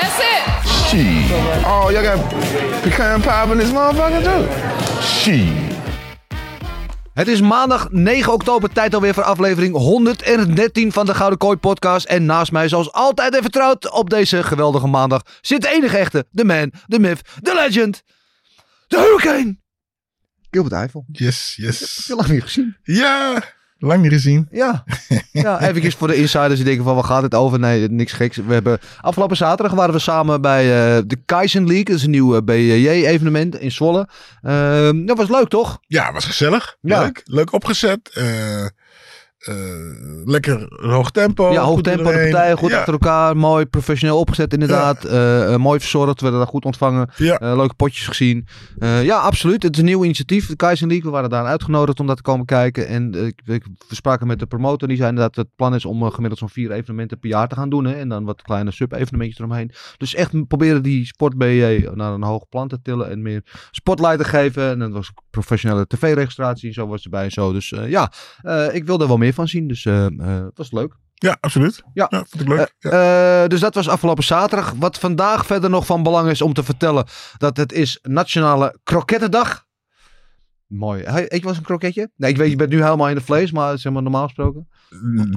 That's it. Shit. Oh, y'all got pecan pie in this motherfucker too? Shit. Het is maandag 9 oktober, tijd alweer voor aflevering 113 van de Gouden Kooi podcast. En naast mij, zoals altijd en vertrouwd op deze geweldige maandag, zit de enige echte, de man, de myth, de legend, de hurricane. Gilbert Eiffel. Yes, Heb yes. je lang niet gezien? Ja, lang niet gezien. Ja. ja, even voor de insiders die denken van, waar gaat het over? Nee, niks geks. We hebben, afgelopen zaterdag waren we samen bij eh, de Kaizen League. Dat is een nieuw BJJ-evenement in Zwolle. Ehm, dat was leuk, toch? Ja, was gezellig. Ja. Leuk. Leuk opgezet. Eh, eh, lekker hoog tempo. Ja, hoog tempo, de partijen goed ja. achter elkaar. Mooi professioneel opgezet inderdaad. Eh, eh, mooi verzorgd, we werden daar goed ontvangen. Ja. Eh, leuke potjes gezien. Eh, ja, absoluut. Het is een nieuw initiatief. De Kaizen League, we waren daar uitgenodigd om dat te komen kijken. En eh, ik, ik, we spraken met de promotor. Die zei inderdaad dat het plan is om eh, gemiddeld zo'n vier evenementen per jaar te gaan doen. Hè, en dan wat kleine sub-evenementjes eromheen. Dus echt proberen die sport BJ naar een hoog plan te tillen. En meer spotlight te geven. En dat was professionele tv-registratie. Zo was erbij en zo. Dus eh, ja, eh, ik wil er wel meer van zien. Dus eh, eh, het was leuk. Ja, absoluut. Ja. vond ik leuk. ja. Eh, dus dat was afgelopen zaterdag. Wat vandaag verder nog van belang is om te vertellen. Dat het is Nationale Krokettendag. Mooi. Eet je wel eens een kroketje? Nee, ik weet, je bent nu helemaal in de vlees, maar zeg maar normaal gesproken.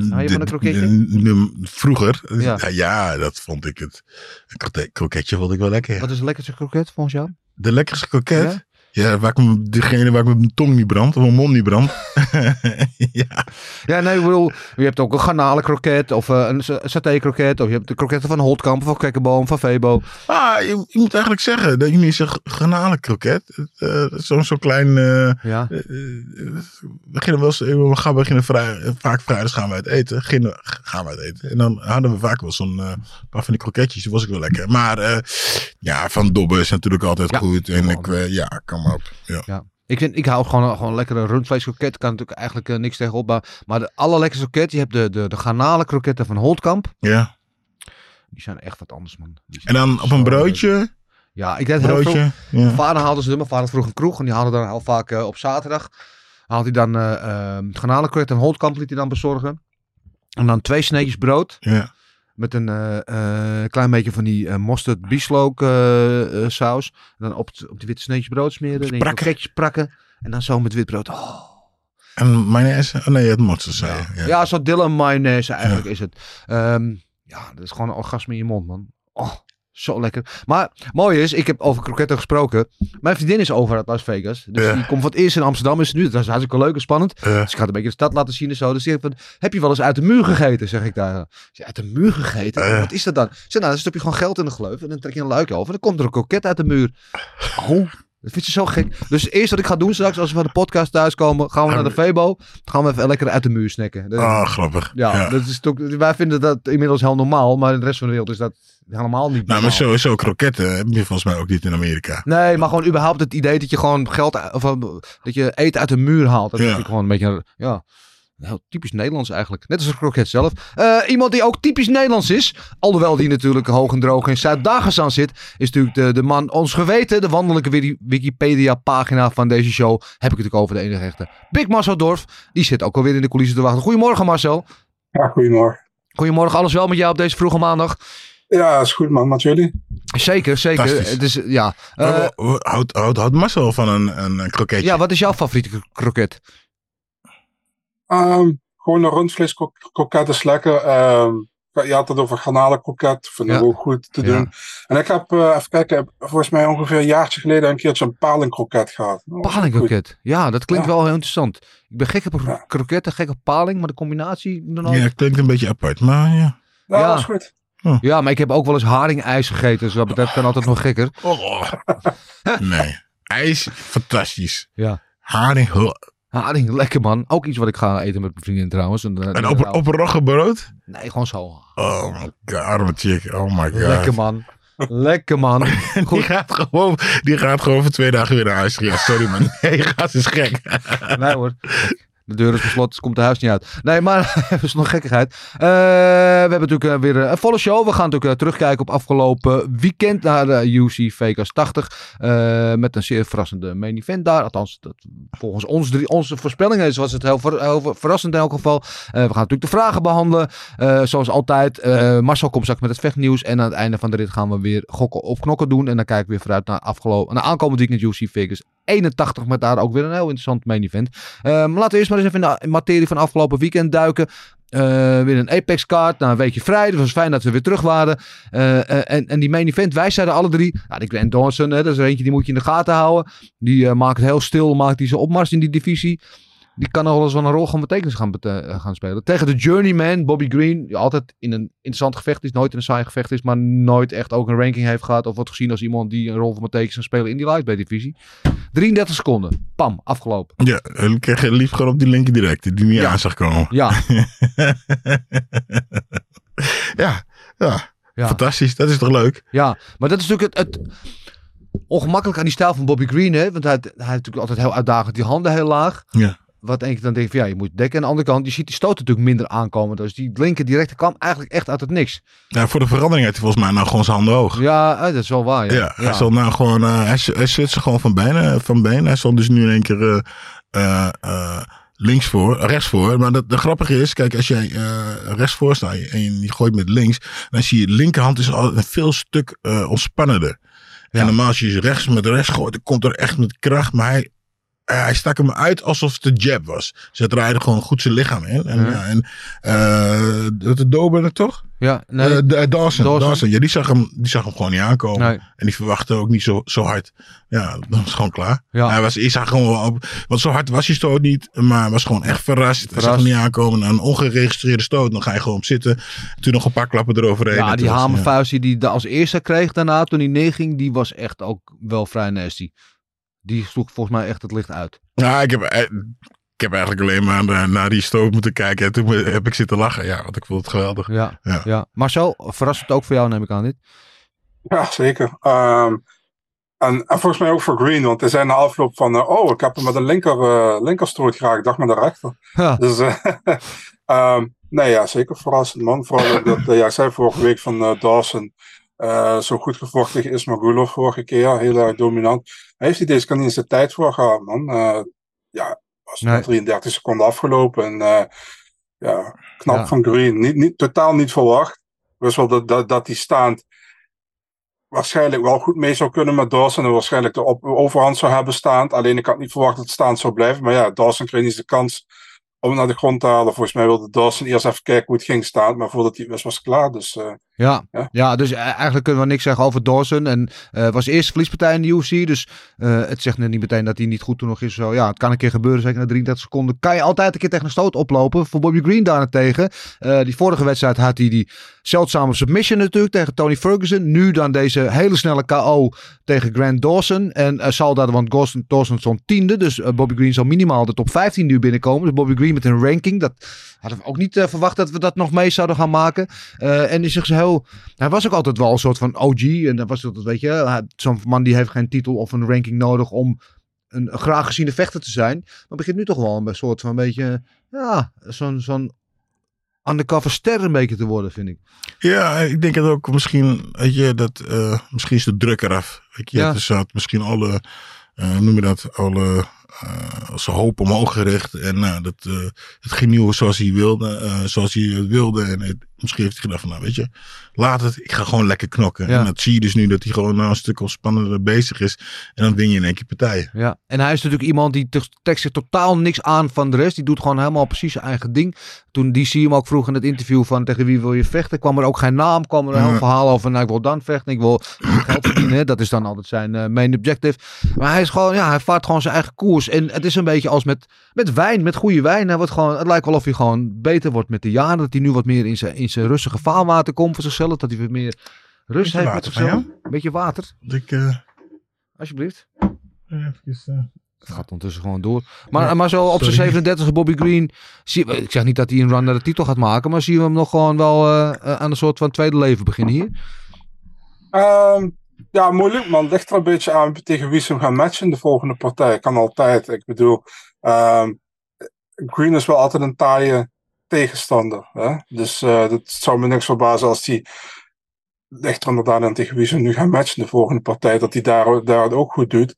Hou je van een kroketje? De- de- vroeger, Ja. ja. ja, dat vond ik het. Een kroket- kroketje vond ik wel lekker. Wat is het lekkerste kroket volgens jou? De lekkerste kroket? Ja? Waar ik me, degene waar ik mijn tong niet brand, of mijn mond niet brand. ja. Ja, nee, ik bedoel, je hebt ook een garnalen kroket of eh, een sa- saté kroket. Of je hebt de kroketten van Holtkamp, van Kekkenboom, van Febo. Ah, je, je moet eigenlijk zeggen dat je niet zegt garnalenkroket. Uh, Zo'n zo klein. eh, Ja. we beginnen wel eens, we gaan beginnen vrij, vaak vrijdags gaan we uit eten. Beginnen, gaan we uit eten. En dan hadden we vaak wel zo'n paar van die kroketjes. Dat was ik wel lekker. Maar ja, van Dobbe is natuurlijk altijd Ja. goed. En ik, ja, kom Ja. Ja. Ik, vind, ik hou gewoon, gewoon lekkere rundvleeskroket. Kan natuurlijk eigenlijk eh, niks tegenop. Maar, maar de allerlekkerste kroket, je hebt de, de, de garnalen kroketten van Holtkamp. ja. Die zijn echt wat anders, man. En dan op een broodje. Ja, ik deed heel veel. Mijn vader haalde ze, mijn vader vroeg een kroeg. En die haalde dan heel vaak eh, op zaterdag. Haalt hij dan uh, garnalenkroket en holtkamp liet hij dan bezorgen. En dan twee sneetjes brood. Ja. Met een eh, eh, klein beetje van die eh mosterd bieslook saus. En dan op, het, op die witte sneetjes brood smeren. En dan Prakken. En dan zo met wit brood. Oh. En mayonaise. Oh nee, het mosterd zei je. Ja, Ja. zo Dylan mayonaise eigenlijk is het. Ehm, ja, dat is gewoon een orgasme in je mond, man. Oh, zo lekker. Maar mooi is, ik heb over kroketten gesproken. Mijn vriendin is over uit Las Vegas. Dus Ja. die komt voor het eerst in Amsterdam. Is nu. Dat is hartstikke leuk en spannend. Ja. Dus ik ga een beetje de stad laten zien en zo. Dus die van, heb je wel eens uit de muur gegeten? Zeg ik daar. Uit de muur gegeten? Ja. Wat is dat dan? Zeg, nou, dan stop je gewoon geld in de gleuf. En dan trek je een luik over. En dan komt er een kroket uit de muur. Oh, dat vind je zo gek. Dus eerst wat ik ga doen straks, als we van de podcast thuiskomen, gaan we naar de Febo. Dan gaan we even lekker uit de muur snacken. Ah, grappig. ja, Ja. Dat is toch, wij vinden dat inmiddels heel normaal, maar in de rest van de wereld is dat helemaal niet Nou, maar sowieso kroketten heb je volgens mij ook niet in Amerika. Nee, maar gewoon überhaupt het idee dat je gewoon geld, of eh, dat je eten uit de muur haalt. Dat is Ja. natuurlijk gewoon een beetje, ja, heel typisch Nederlands eigenlijk. Net als de kroket zelf. Eh, iemand die ook typisch Nederlands is, alhoewel die natuurlijk hoog en droog in Zuid-Dagestan zit, is natuurlijk de, de man, ons geweten, de wandelijke Wiki- Wikipedia-pagina van deze show. Heb ik het natuurlijk over de enige echte. Big Marcel Dorf, die zit ook alweer in de coulissen te wachten. Goedemorgen Marcel. Ja, goedemorgen. Goedemorgen, alles wel met jou op deze vroege maandag? Ja, is goed man, met jullie? Zeker, zeker. Is, ja. Eh, wa- houdt, houdt, houdt Marcel van een, een, een kroketje? ja, wat is jouw favoriete kro- kroket? Ehm, gewoon een rundvleeskroket is lekker. Ehm je had het over garnalenkroket. Vind ik Ja. ook goed te Ja. doen. En ik heb, eh, even kijken, volgens mij ongeveer een jaartje geleden een keertje een palingkroket gehad. Ook goed. Palingkroket. Ja, dat klinkt Ja. wel heel interessant. Ik ben gek op kroketten, gek op paling, maar de combinatie dan. Ja, het klinkt een beetje apart, maar ja. Ja, Ja. dat is goed. Ja, maar ik heb ook wel eens haringijs gegeten, dus wat betreft kan altijd nog gekker. Oh. Nee. IJs, fantastisch. Ja. Haring, huh. Haring, lekker man. Ook iets wat ik ga eten met mijn vriendin trouwens. En, eh, En op, op een roggebrood? Nee, gewoon zo. Oh my god, arme chick. Oh my god. Lekker man. Lekker man. Die Goed. gaat, gewoon, die gaat gewoon voor twee dagen weer naar huis. Ja, sorry man. Nee, gaat is gek. Nee hoor. De deur is gesloten, komt het huis niet uit. Nee, maar even is nog gekkigheid. Eh, we hebben natuurlijk eh, weer eh, een volle show. We gaan natuurlijk terugkijken op afgelopen weekend naar de UC Vegas 80. eh, met een zeer verrassende main event daar. Althans, dat, volgens ons drie, onze voorspellingen was het heel, ver- heel ver- verrassend in elk geval. We gaan natuurlijk de vragen behandelen. Eh, zoals altijd. Marcel komt straks met het vechtnieuws. En aan het einde van de rit gaan we weer gokken of knokken doen. En dan kijk ik weer vooruit naar, afgelopen, naar aankomend weekend UC Vegas 81. Met daar ook weer een heel interessant main event. Eh, maar laten we eerst maar eens even in de materie van afgelopen weekend duiken. Eh, weer een Apex kaart na een weekje vrij. Het was fijn dat we weer terug waren. Eh, eh, en, en die main event, wij zeiden alle drie. Nou, die Grant hè, dat is er eentje die moet je in de gaten houden. Die maakt heel stil, maakt die zijn opmars in die divisie. Die kan nog wel eens wel een rol gaan betekenis gaan, bete- eh, gaan spelen. Tegen de journeyman, Bobby Green. Die altijd in een interessant gevecht is. Nooit in een saai gevecht is. Maar nooit echt ook een ranking heeft gehad. Of wordt gezien als iemand die een rol van betekenis kan spelen in die lightweight divisie. 33 seconden. Pam, afgelopen. Ja, ik kreeg lief gewoon op die linker direct. Die niet Ja. aan zag komen. Ja, Ja, ja. ja. Fantastisch. Dat is toch leuk? Ja, maar dat is natuurlijk het, het ongemakkelijk aan die stijl van Bobby Green. Hè? Want hij, hij heeft natuurlijk altijd heel uitdagend die handen heel laag. Ja. Wat denk je dan denk je van ja, je moet dekken. Aan de andere kant, je ziet die stoot natuurlijk minder aankomen. Dus die linker directe kwam eigenlijk echt uit het niks. Ja, voor de verandering heeft hij volgens mij nou gewoon zijn handen hoog. Ja, eh, dat is wel waar. Ja, Ja, hij zal nou gewoon, eh, hij, hij switcht gewoon van benen, van been. Hij zal dus nu in één keer eh, eh, eh, links voor, rechts voor. Maar dat, de grappige is, kijk, als jij eh, rechts voor staat en je, gooit met links, dan zie je linkerhand is al een veel stuk eh, ontspannender. Ja. En normaal als je rechts met rechts gooit, dan komt er echt met kracht. Maar hij, eh, hij stak hem uit alsof het een jab was. Dus hij draaide gewoon goed zijn lichaam in. En, Ja. en eh, dat de Dober toch? Ja, nee. De- Dawson, Dawson. Dawson. Ja, die zag, hem, die zag hem gewoon niet aankomen. nee. En die verwachtte ook niet zo, zo hard. Ja, dat was gewoon klaar. Ja. Hij was, ik zag gewoon wel op, want zo hard was hij stoot niet, maar hij was gewoon echt verrast. Hij zag Verrast. hem niet aankomen. Een ongeregistreerde stoot, dan ga je gewoon op zitten. Toen nog een paar klappen eroverheen. Ja, die hamervuist die hij als eerste kreeg daarna toen hij neerging, die was echt ook wel vrij nasty. Die sloeg volgens mij echt het licht uit. Ja, ik, heb, eh, ik heb eigenlijk alleen maar naar, naar die stoot moeten kijken. En toen heb ik zitten lachen. Ja, want ik vond het geweldig. Ja, ja. Ja. Marcel, verrassend ook voor jou neem ik aan dit. Ja, zeker. Ehm, en, en volgens mij ook voor Green, want hij zei na afloop van, eh, oh, ik heb hem met de linker, eh linkerstoot graag, ik dacht met de rechter. Ja, Dus, eh, ehm, nee, ja, zeker verrassend, man. Vooral dat, ja, ik zei vorige week van Dawson, eh, zo goed gevochten tegen Ismagulov vorige keer, heel erg dominant. Hij heeft hij deze keer niet eens de tijd voor gehad, man. Eh, ja, was Nee. 33 seconden afgelopen en eh, ja, knap Ja. van Green. Niet, niet, totaal niet verwacht. Wist wel dat, dat, dat hij staand waarschijnlijk wel goed mee zou kunnen met Dawson en waarschijnlijk de op, overhand zou hebben staand. Alleen ik had niet verwacht dat het staand zou blijven. Maar ja, Dawson kreeg niet de kans om naar de grond te halen. Volgens mij wilde Dawson eerst even kijken hoe het ging staan. Maar voordat hij was, was klaar. Dus ja, Ja. ja. dus eh, eigenlijk kunnen we niks zeggen over Dawson. En eh was de eerste verliespartij in de UFC. Dus eh, het zegt net niet meteen dat hij niet goed toen nog is. Zo, ja, het kan een keer gebeuren. Zeker na 33 seconden kan je altijd een keer tegen een stoot oplopen. Voor Bobby Green daarentegen. eh die vorige wedstrijd had hij die zeldzame submission natuurlijk tegen Tony Ferguson. Nu dan deze hele snelle KO tegen Grant Dawson. En zal daar, want Dawson, Dawson stond tiende. Dus Bobby Green zal minimaal de top 15 nu binnenkomen. Dus Bobby Green met een ranking. Dat hadden we ook niet verwacht dat we dat nog mee zouden gaan maken. En is zich zo heel... Hij was ook altijd wel een soort van OG. En dat was dat, weet je, zo'n man die heeft geen titel of een ranking nodig om een graag geziene vechter te zijn. Maar begint nu toch wel een soort van een beetje, ja, zo'n zo'n undercover ster een beetje te worden, vind ik. Ja, ik denk het ook misschien, weet je, dat eh, misschien is de druk eraf. Weet je, Ja. zat misschien alle, hoe noem je dat, alle zijn hoop omhoog gericht. En nou, dat, eh, het ging niet zoals hij wilde. eh, zoals hij het wilde. En het- misschien heeft hij gedacht van, nou weet je, laat het. Ik ga gewoon lekker knokken. Ja. En dat zie je dus nu dat hij gewoon nou een stuk al spannender bezig is. En dan win je in één keer partijen. Ja, en hij is natuurlijk iemand die te- trekt zich totaal niks aan van de rest. Die doet gewoon helemaal precies zijn eigen ding. Toen DC hem ook vroeg in het interview van tegen wie wil je vechten, kwam er ook geen naam. kwam er een heel Ja. verhaal over, nou ik wil dan vechten, ik wil geld verdienen. hè. Dat is dan altijd zijn eh, main objective. Maar hij is gewoon, ja, hij vaart gewoon zijn eigen koers. En het is een beetje als met, met wijn, met goede wijn. Hij wordt gewoon, het lijkt wel of hij gewoon beter wordt met de jaren. Dat hij nu wat meer in zijn, in zijn rustige vaarwater komt voor zichzelf. Dat hij weer meer rust Beetje heeft met zichzelf. Een beetje water, Ik, eh, alsjeblieft. eventjes, eh, Het gaat ondertussen gewoon door. Maar, maar zo op zijn 37e Bobby Green. Zie, ik zeg niet dat hij een run naar de titel gaat maken. Maar zien we hem nog gewoon wel eh, eh, aan een soort van tweede leven beginnen hier. Ehm, ja, moeilijk man. Ligt er een beetje aan tegen wie ze hem gaan matchen in de volgende partij. Kan altijd. Ik bedoel, ehm, Green is wel altijd een taaie tegenstander. Hè? Dus eh dat zou me niks verbazen als hij ligt er inderdaad aan tegen wie ze hem nu gaan matchen de volgende partij. Dat hij daar, daar het ook goed doet.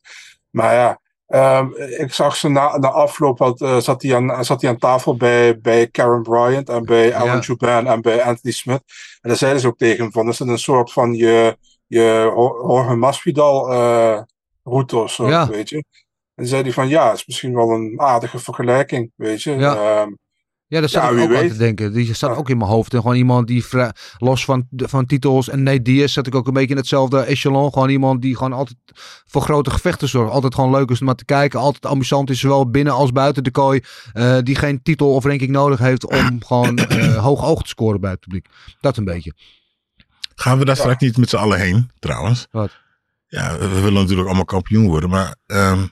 Maar ja, ehm, ik zag ze na, na afloop had, eh, zat, hij aan, zat hij aan tafel bij, bij Karen Bryant en bij Alan Ja. Juban en bij Anthony Smith. En daar zeiden ze ook tegen hem van, is het een soort van je, je Jorge Masvidal eh route of zo, Ja. weet je. En zei hij van, ja, het is misschien wel een aardige vergelijking, weet je. Ja. Ehm, Ja, dat zat Ja, ik wie ook aan te denken. Die staat Ja. ook in mijn hoofd. En gewoon iemand die vrij- los van, van titels en Nate Diaz zat ik ook een beetje in hetzelfde echelon. Gewoon iemand die gewoon altijd voor grote gevechten zorgt. Altijd gewoon leuk is om naar te kijken. Altijd amusant is, zowel binnen als buiten de kooi. Eh, die geen titel of ranking nodig heeft om gewoon eh, hoog oog te scoren bij het publiek. Dat een beetje. Gaan we daar straks niet met z'n allen heen, trouwens? Wat? Ja, we willen natuurlijk allemaal kampioen worden, maar ehm,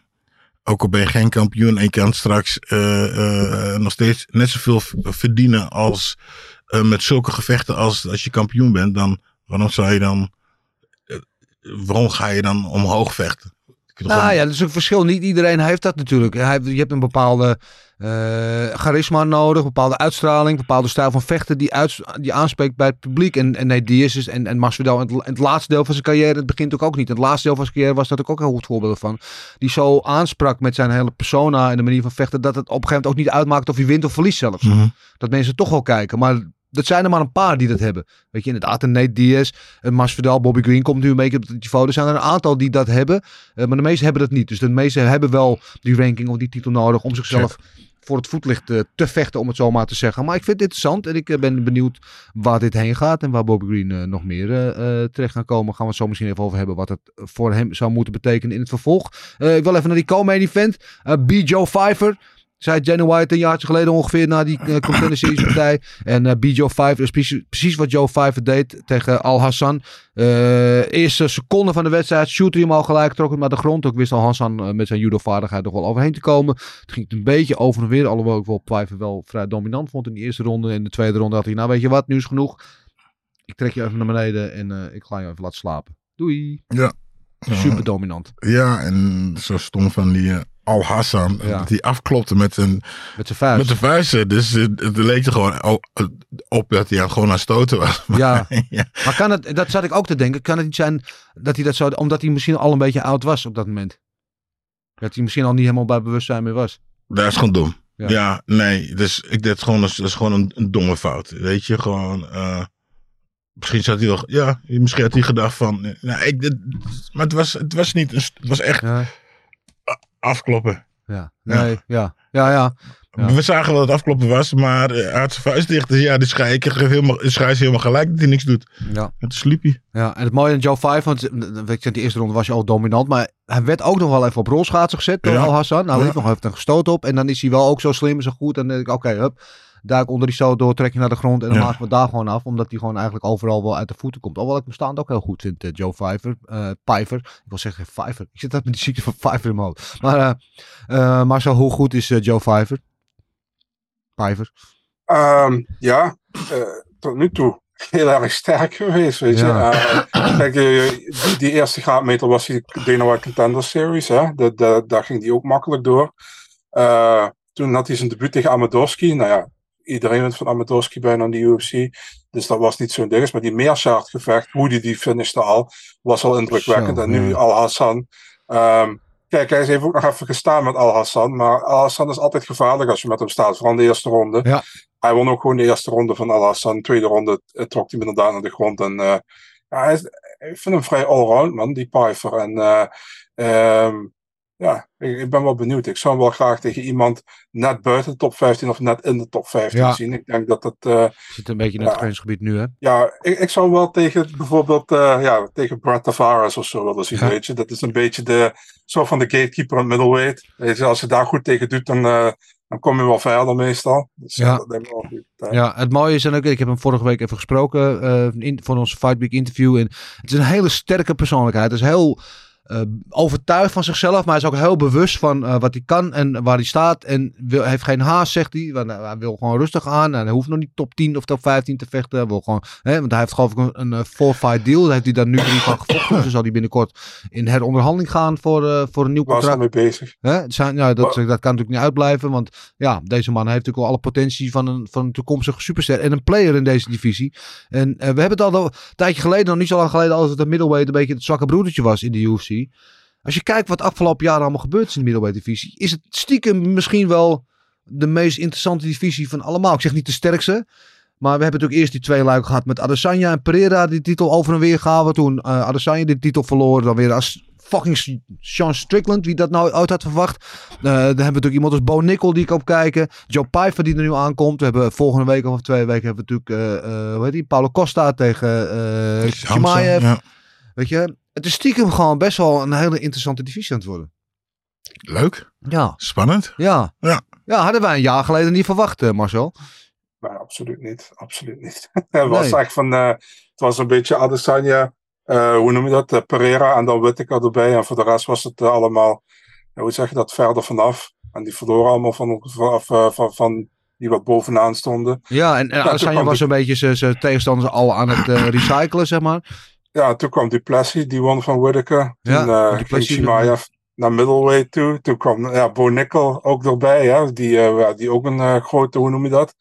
ook al ben je geen kampioen en je kan straks eh, eh, nog steeds net zoveel verdienen als eh, met zulke gevechten als als je kampioen bent, dan waarom zou je dan, waarom ga je dan omhoog vechten? Nou gewoon- ja, dat is een verschil. Niet iedereen heeft dat natuurlijk. Hij, je hebt een bepaalde eh, charisma nodig, een bepaalde uitstraling, een bepaalde stijl van vechten die, uit, die aanspreekt bij het publiek. En, en nee, Diaz is en, en Masvidal het, het laatste deel van zijn carrière, het begint ook ook niet. Het laatste deel van zijn carrière was dat ook heel goed voorbeeld van. Die zo aansprak met zijn hele persona en de manier van vechten, dat het op een gegeven moment ook niet uitmaakt of hij wint of verliest zelfs. Mhm. Dat mensen toch wel kijken. Maar dat zijn er maar een paar die dat hebben. Weet je, inderdaad, een Nate Diaz, een Masvidal, Bobby Green komt nu een beetje op het niveau. Er zijn er een aantal die dat hebben, eh, maar de meeste hebben dat niet. Dus de meeste hebben wel die ranking of die titel nodig om zichzelf voor het voetlicht eh, te vechten, om het zo maar te zeggen. Maar ik vind het interessant en ik eh, ben benieuwd waar dit heen gaat en waar Bobby Green nog meer eh, terecht gaan komen. Gaan we het zo misschien even over hebben wat het voor hem zou moeten betekenen in het vervolg. Eh, ik wil even naar die co-main event. Eh B. Joe Pfeiffer. Zei Jenny White een jaartje geleden ongeveer na die uh, Series partij. En eh B. Joe Pfeiffer is precies, wat Joe Pfeiffer deed tegen Al Hassan. Eh eerste seconde van de wedstrijd shoot hij hem al gelijk, trok hem naar de grond. Ook wist Al Hassan eh, met zijn judo-vaardigheid nog wel overheen te komen. Het ging een beetje over en weer, alhoewel ik wel Pfeiffer wel vrij dominant vond in de eerste ronde. In de tweede ronde had hij, nou weet je wat, nu is genoeg. Ik trek je even naar beneden en eh, ik ga je even laten slapen. Doei. Ja. Super dominant. Ja, en zo stom van die eh, Al Hassan, Ja. die afklopte met een Met zijn vuist. met de vuisten. Dus het, het leek er gewoon o- op dat hij gewoon aan stoten was. Ja. ja. Maar kan het, dat zat ik ook te denken, kan het niet zijn dat hij dat zo, omdat hij misschien al een beetje oud was op dat moment? Dat hij misschien al niet helemaal bij bewustzijn meer was. Dat is gewoon dom. Ja. Ja, nee. Dus ik deed gewoon, dat is gewoon een, een domme fout. Weet je, gewoon. eh, misschien zat hij wel. Ja, misschien had hij gedacht van. eh, Nou, ik, dit, maar het was, het was niet. Het was echt Ja, afkloppen. ja, nee, ja, ja, ja. Ja. We zagen wel dat het afkloppen was, maar eh, hij had zijn vuist dicht. Dus ja, die schij, ik kreeg helemaal, is helemaal gelijk dat hij niks doet. ja. En toen sliep hij. Ja, en het mooie aan Joe Five, want eh, weet je, in de eerste ronde was hij al dominant, maar hij werd ook nog wel even op rolschaatsen gezet door Ja. Al Hassan. Nou, Ja. heeft nog even een gestoot op en dan is hij wel ook zo slim en zo goed. En dan denk ik, oké, hup, duik onder die stoot door, trek je naar de grond en dan Ja. maken we daar gewoon af, omdat hij gewoon eigenlijk overal wel uit de voeten komt. Alhoewel ik hem staand ook heel goed vind, eh, Joe Pfeiffer. eh Pfeiffer. Ik wil zeggen Pfeiffer. Ik zit dat met die ziekte van Pfeiffer in mijn hoofd. Maar, eh, eh, maar zo, hoe goed is Joe Pfeiffer? Pfeiffer. Ehm, ja, eh, tot nu toe heel erg sterk geweest, weet je. Ja. Kijk, die, die eerste graadmeter was die Dana White Contender Series, hè. Dat, dat, daar ging die ook makkelijk door. Eh, toen had hij zijn debuut tegen Amadorski. Nou ja, iedereen wint van Amadorski bijna in de UFC. Dus dat was niet zo'n ding. Maar die meershard gevecht, hoe die die finishte al, was al indrukwekkend. Zo, en nu. Al Hassan. ehm, Kijk, hij heeft ook nog even gestaan met Al Hassan. Maar Al Hassan is altijd gevaarlijk als je met hem staat. Vooral in de eerste ronde. Ja. Hij won ook gewoon de eerste ronde van Al Hassan. De tweede ronde eh, trok hij inderdaad naar de grond. En eh, ja, hij is, ik vind hem vrij allround, man, die Pfeiffer. En eh, ehm, ja, ik, ik ben wel benieuwd. Ik zou hem wel graag tegen iemand net buiten de top 15 of net in de top 15 Ja. zien. Ik denk dat dat... eh, Zit een beetje in het grensgebied nu, hè? ja, ik, ik zou wel tegen bijvoorbeeld eh, ja, tegen Brad Tavares of zo willen zien. Ja. Weet je. Dat is een beetje de soort van de gatekeeper in middleweight. Weet je, als je daar goed tegen doet, dan, eh, dan kom je wel verder meestal. Dus Ja. dat lijkt me wel goed. Ja, het mooie is dan ook, ik heb hem vorige week even gesproken in, voor ons Fight Week interview. En het is een hele sterke persoonlijkheid. Hij is heel eh, overtuigd van zichzelf, maar hij is ook heel bewust van eh, wat hij kan en waar hij staat. En wil, heeft geen haast, zegt hij. Want, eh, hij wil gewoon rustig aan. En hij hoeft nog niet top 10 of top 15 te vechten. Hij wil gewoon, hè, want hij heeft geloof ik een, een eh, four-fight deal. Daar heeft hij daar nu drie van gevochten. Dus zal hij binnenkort in heronderhandeling gaan voor, voor een nieuw Waar is contract. hij mee bezig? Hè? Zijn, dat, dat kan natuurlijk niet uitblijven. Want ja, deze man heeft natuurlijk wel alle potentie van een, van een toekomstige superster. En een player in deze divisie. En we hebben het al een tijdje geleden, nog niet zo lang geleden, als het een middleweight een beetje het zwakke broedertje was in de UFC. Als je kijkt wat afgelopen jaren allemaal gebeurd is in de middleweight divisie, is het stiekem misschien wel de meest interessante divisie van allemaal. Ik zeg niet de sterkste. Maar we hebben natuurlijk eerst die twee luiken gehad met Adesanya en Pereira die titel over en weer gaven. Toen eh Adesanya de titel verloor. Dan weer als fucking Sean Strickland. Wie dat nou uit had verwacht. Eh, dan hebben we natuurlijk iemand als Bo Nickel die ik op kijken. Joe Pfeiffer die er nu aankomt. We hebben volgende week of twee weken hebben we natuurlijk eh, hoe heet die? Paulo Costa tegen Hamza, ja. Weet je, het is stiekem gewoon best wel een hele interessante divisie aan het worden. Leuk, Ja, spannend. ja. Ja. Ja, hadden wij een jaar geleden niet verwacht, eh, Marcel. Nee, absoluut niet. Absoluut niet. het was Nee. echt van, eh, het was een beetje Adesanya, eh, hoe noem je dat, Pereira en dan Whittaker erbij. En voor de rest was het allemaal, hoe zeg je dat, verder vanaf. En die verloren allemaal van, van, van, van, van die wat bovenaan stonden. Ja, en, en Adesanya was een beetje zijn- tegenstanders al aan het recyclen, zeg maar. Ja, toen kwam Duplessis, die won van Whittaker. Toen Ja, eh, ging naar middleweight toe. Toen kwam ja, Bo Nickel ook erbij, hè, die, eh, ja, die ook een eh, grote, hoe noem je dat?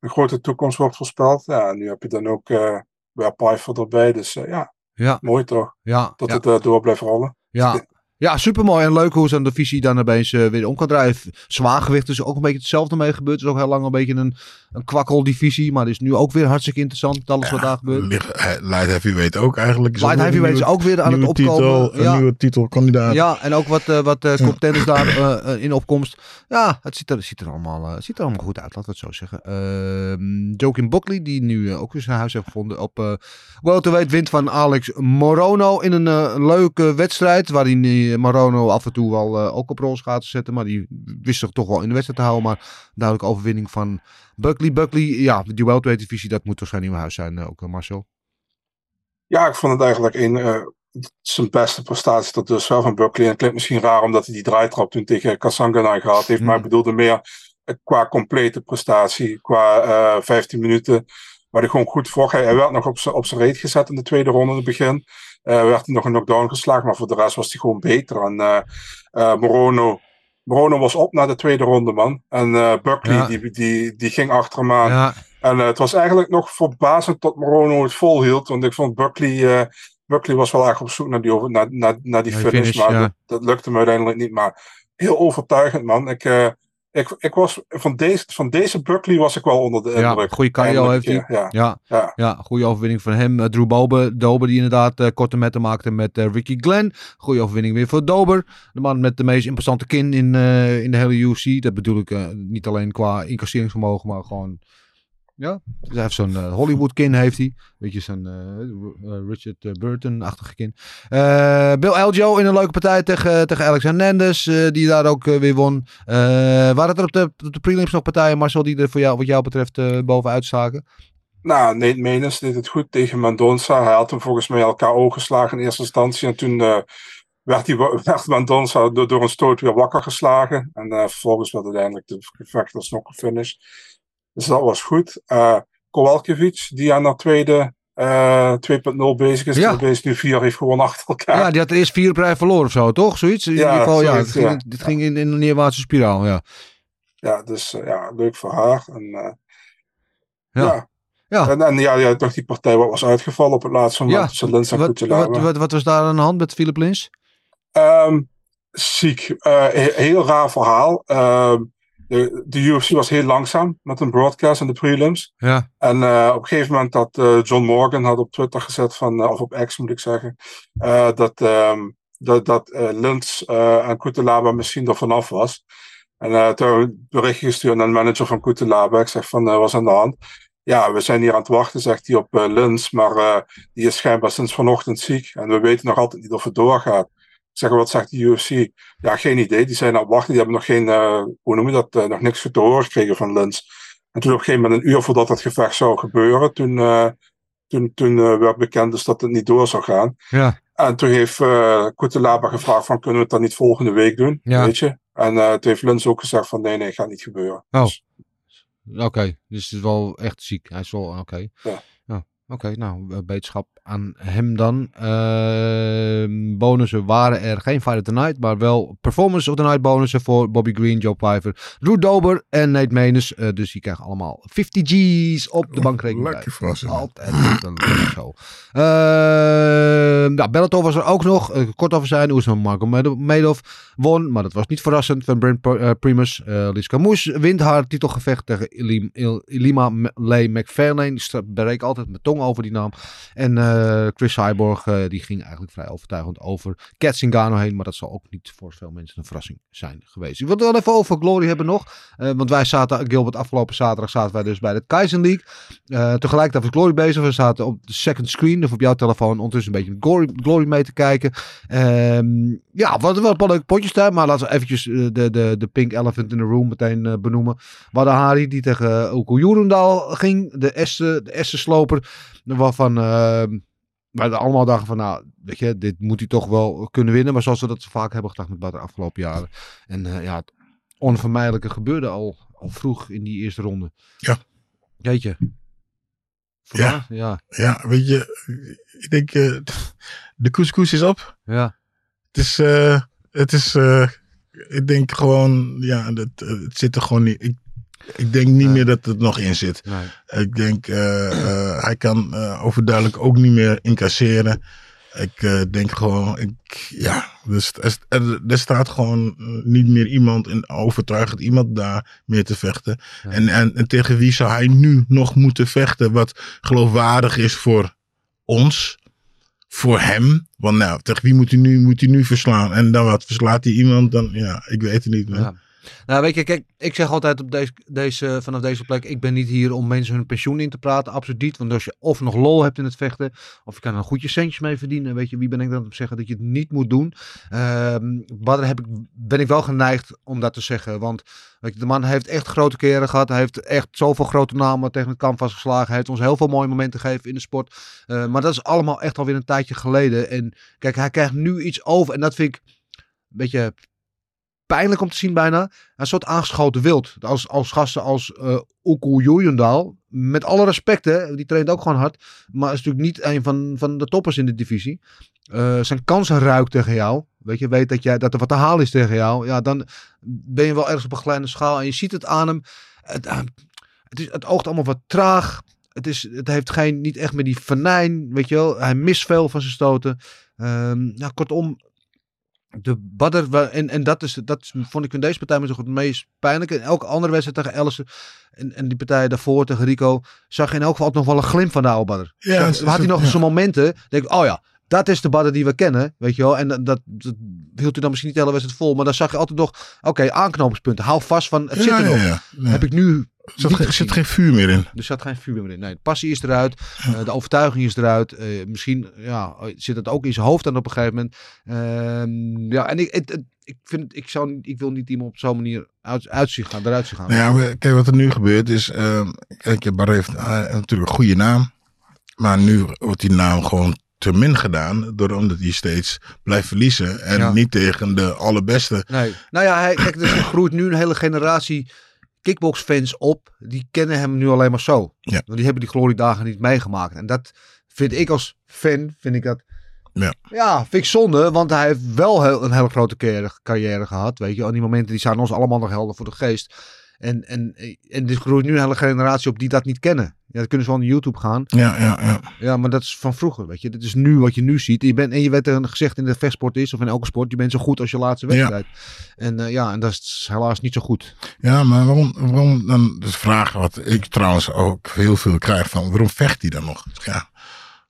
Een grote toekomst wordt voorspeld. Ja, en nu heb je dan ook eh weer Pfeiffer erbij. Dus ja, Ja, mooi toch? ja, Dat ja. het door blijft rollen. Ja. Ja, supermooi en leuk hoe ze aan de visie dan opeens eh, weer om kan draaien. Zwaargewicht is ook een beetje hetzelfde mee gebeurd. Het is ook heel lang een beetje een, een kwakkeldivisie. Maar het is nu ook weer hartstikke interessant. Alles wat daar gebeurt. Lig- eh, Light heavyweight ook eigenlijk. Is Light heavyweight is ook weer aan het opkomen. Titel, Ja. Een nieuwe titelkandidaat. Ja, en ook wat, eh wat contenders daar in opkomst. Ja, het ziet er, ziet er, allemaal, ziet er allemaal goed uit, laten we het zo zeggen. Ehm Joaquin Buckley, die nu ook weer zijn huis heeft gevonden op eh welterweight, wint van Alex Morono in een leuke wedstrijd. Waarin die Morono af en toe wel eh, ook op rol gaat te zetten. Maar die wist zich toch wel in de wedstrijd te houden. Maar duidelijk overwinning van Buckley. Buckley, ja, die welterweight divisie, dat moet toch zijn nieuwe huis zijn, eh, ook eh, Marcel. Ja, ik vond het eigenlijk een, eh, zijn beste prestatie tot dusver van Buckley. En het klinkt misschien raar omdat hij die draaitrap toen tegen Kasanganai gehad heeft. Maar ik Hmm. bedoelde meer eh, qua complete prestatie. Qua eh 15 minuten. Waar hij gewoon goed voor. Hij, werd nog op zijn op zijn reet gezet in de tweede ronde in het begin. Eh, werd hij nog een knockdown geslagen. Maar voor de rest was hij gewoon beter. En eh eh, Morono. Morono was op naar de tweede ronde, man. En Buckley, Ja. die, die, die ging achter hem aan. Ja, En het was eigenlijk nog verbazend tot Morono het volhield. Want ik vond Buckley, Buckley was wel erg op zoek naar die, over, naar, naar, naar die finish. maar dat, dat lukte hem uiteindelijk niet. Maar heel overtuigend, man. Ik, ik, ik was, van, deze, van deze Buckley was ik wel onder de ja indruk. goede cardio heeft hij. Ja. Ja, Ja. Ja, goede overwinning van hem. Eh, Drew Bobe, Dober die inderdaad eh, korte metten maakte met eh, Ricky Glenn. Goede overwinning weer voor Dober. De man met de meest imposante kin in, in de hele UFC. Dat bedoel ik niet alleen qua incasseringsvermogen, maar gewoon... Ja, dus hij heeft zo'n eh, Hollywood kin heeft hij. Beetje zo'n eh, eh, Richard Burton-achtige kin. Bill Eljo in een leuke partij tegen, tegen Alex Hernandez. die daar ook weer won. Waren er op de, prelims nog partijen, Marcel, die er voor jou, wat jou betreft bovenuit staken? Nou, Nate Menes deed het goed tegen Mendonça. Hij had hem volgens mij al KO geslagen in eerste instantie. En toen werd, die, werd Mendonça door, een stoot weer wakker geslagen. En vervolgens werd uiteindelijk de gevecht alsnog gefinished. Dus dat was goed. Eh Kowalkiewicz, die aan haar tweede eh 2.0 bezig is. Ja. Bezig nu vier heeft gewonnen achter elkaar. Ja, die had de eerste vier prijzen verloren of zo, toch? Zoiets? In Ja, ieder geval, ja. Het ging, ja. ging in, in een neerwaartse spiraal, ja. Ja, dus eh, ja, leuk voor haar. En, eh, Ja. ja. En, en ja, ja, toch die partij wat was uitgevallen op het laatste moment Ja, tussen Lins en Wat, wat, wat, wat was daar aan de hand met Philip Lins? Ehm, ziek. Eh, he- heel raar verhaal. Ehm, de, de UFC was heel langzaam met een broadcast en de prelims. Ja. En eh, op een gegeven moment had eh, John Morgan had op Twitter gezet van, eh, of op X moet ik zeggen, dat, ehm, dat, dat Lins en Kutelaba misschien er vanaf was. En toen heb ik een berichtje gestuurd naar de manager van Kutelaba. Ik zeg van, is aan de hand? Ja, we zijn hier aan het wachten, zegt hij op Lins, maar die is schijnbaar sinds vanochtend ziek. En we weten nog altijd niet of het doorgaat. Ik zeg, wat zegt de UFC? Ja, geen idee. Die zijn aan het wachten. Die hebben nog geen, eh, hoe noem je dat, eh, nog niks te horen gekregen van Lins. En toen op een gegeven moment, een uur voordat het gevecht zou gebeuren, toen, eh, toen, toen werd bekend dus dat het niet door zou gaan. Ja. En toen heeft uh, Kutelaba gevraagd van, kunnen we het dan niet volgende week doen? Ja. Weet je? En toen heeft Lins ook gezegd van, nee, nee, gaat niet gebeuren. Oh. Dus, Oké, dus het is wel echt ziek. Hij is wel, oké. Ja. Oké, nou, beterschap aan hem dan. Ehm, bonussen waren er geen Fight of the Night, maar wel Performance of the Night bonussen voor Bobby Green, Joe Pfeiffer, Drew Dober en Nate Menes. Eh, dus die krijgen allemaal 50 G's op de bankrekening. Lekker verrassing. Altijd een zo. Ehm ja, Bellator was er ook nog. Eh, kort over zijn. Oesman Marco Medov won. Maar dat was niet verrassend van Brent eh, Primus. Eh Liz Camus wint haar titelgevecht tegen Ilim, Il- Ilima Lee McFarlane. Bereik altijd tong over die naam. En eh, Chris Cyborg eh, die ging eigenlijk vrij overtuigend over Kat Zingano heen. Maar dat zal ook niet voor veel mensen een verrassing zijn geweest. Ik wil wel even over Glory hebben nog. Eh, want wij zaten, Gilbert, afgelopen zaterdag zaten wij dus bij de Kaizen League. Tegelijkertijd was Glory bezig. We zaten op de second screen, of op jouw telefoon, ondertussen een beetje Glory, Glory mee te kijken. Ehm, ja, wat wel een leuke potjes daar. Maar laten we eventjes de, de, de Pink Elephant in the Room meteen benoemen. We hadden Hari die tegen Oku Joerendaal ging. De Essen, de Essen sloper. Waarvan ehm wij er allemaal dachten van, nou, weet je, dit moet hij toch wel kunnen winnen. Maar zoals we dat zo vaak hebben gedacht met Bad de afgelopen jaren. En eh, ja, het onvermijdelijke gebeurde al, al vroeg in die eerste ronde. Ja. Jeetje. Ja. Ja. Ja, weet je, ik denk, eh, de couscous is op. Ja. Het is, eh, het is, ik denk gewoon, ja, eh, het zit er gewoon niet. Ik, ik denk niet meer dat het nog in zit. Nee. Ik denk, eh, eh, hij kan eh, overduidelijk ook niet meer incasseren. Ik denk gewoon, ik, ja, dus er, staat gewoon niet meer iemand, een overtuigend iemand daar meer te vechten. En, en, en tegen wie zou hij nu nog moeten vechten wat geloofwaardig is voor ons, voor hem? Want nou, tegen wie moet hij nu, moet hij nu verslaan? En dan wat, verslaat hij iemand? Dan, ja, ik weet het niet. Ja. Nou, weet je, kijk, ik zeg altijd op deze, deze, vanaf deze plek, ik ben niet hier om mensen hun pensioen in te praten, absoluut niet. Want als je of nog lol hebt in het vechten, of je kan er een goedje centjes mee verdienen, weet je, wie ben ik dan om te zeggen dat je het niet moet doen? Ehm Badr heb ik, ben ik wel geneigd om dat te zeggen, want weet je, de man heeft echt grote keren gehad, hij heeft echt zoveel grote namen tegen het canvas geslagen, hij heeft ons heel veel mooie momenten gegeven in de sport. Eh, maar dat is allemaal echt alweer een tijdje geleden. En kijk, hij krijgt nu iets over, en dat vind ik beetje pijnlijk om te zien bijna. Een soort aangeschoten wild. Als, als gasten als uh, Joejendaal. Met alle respect, hè, die traint ook gewoon hard. Maar is natuurlijk niet een van, van de toppers in de divisie. Uh, zijn kansen ruikt tegen jou. Weet je, weet dat, jij, dat er wat te halen is tegen jou. Ja, dan ben je wel ergens op een kleine schaal. En je ziet het aan hem. Het, uh, het, is, het oogt allemaal wat traag. Het, is, het heeft geen, niet echt meer die venijn. Weet je wel. Hij mist veel van zijn stoten. Um, kortom, de Badder, en, en dat, is, dat vond ik in deze partij misschien het meest pijnlijke. In elke andere wedstrijd tegen Ellison en, en die partij daarvoor tegen Rico, zag je in elk geval nog wel een glimp van de oude Badder. Ja, had hij nog ja. zo'n momenten, denk ik, oh ja, dat is de Badder die we kennen, weet je wel. En dat, dat, dat hield hij dan misschien niet de hele wedstrijd vol, maar dan zag je altijd nog, oké, okay, aanknopingspunten. Hou vast van, het ja, zit er nog. Ja, Heb ik nu er zat, geen, zit geen vuur meer in. Er zat geen vuur meer in. Nee, de passie is eruit. Uh, de overtuiging is eruit. Uh, misschien ja, zit het ook in zijn hoofd aan op een gegeven moment. Uh, ja, en ik, het, het, ik, vind, ik, zou, ik wil niet iemand op zo'n manier uit, uit gaan, eruit zien gaan. Nou ja, kijk, wat er nu gebeurt is... kijk, Bar heeft uh, natuurlijk een goede naam. Maar nu wordt die naam gewoon te min gedaan. Door omdat hij steeds blijft verliezen. En ja. niet tegen de allerbeste. Nee. Nou ja, hij, kijk, dus er groeit nu een hele generatie kickboxfans op, die kennen hem nu alleen maar zo. Ja. Want die hebben die gloriedagen niet meegemaakt. En dat vind ik als fan, vind ik dat... Ja. ja, vind ik zonde, want hij heeft wel heel, een hele grote carrière, carrière gehad, weet je. En die momenten die zijn ons allemaal nog helder voor de geest. En, en, en er groeit nu een hele generatie op die dat niet kennen. Ja, dan kunnen ze wel naar YouTube gaan. Ja, ja, ja. Ja, maar dat is van vroeger, weet je. Dit is nu wat je nu ziet. Je bent, en je werd er gezegd in de vechtsport is, of in elke sport, je bent zo goed als je laatste Ja. wedstrijd. En eh, ja, en dat is helaas niet zo goed. Ja, maar waarom, waarom dan, dus vragen wat ik trouwens ook heel veel krijg van, waarom vecht hij dan nog? Ja,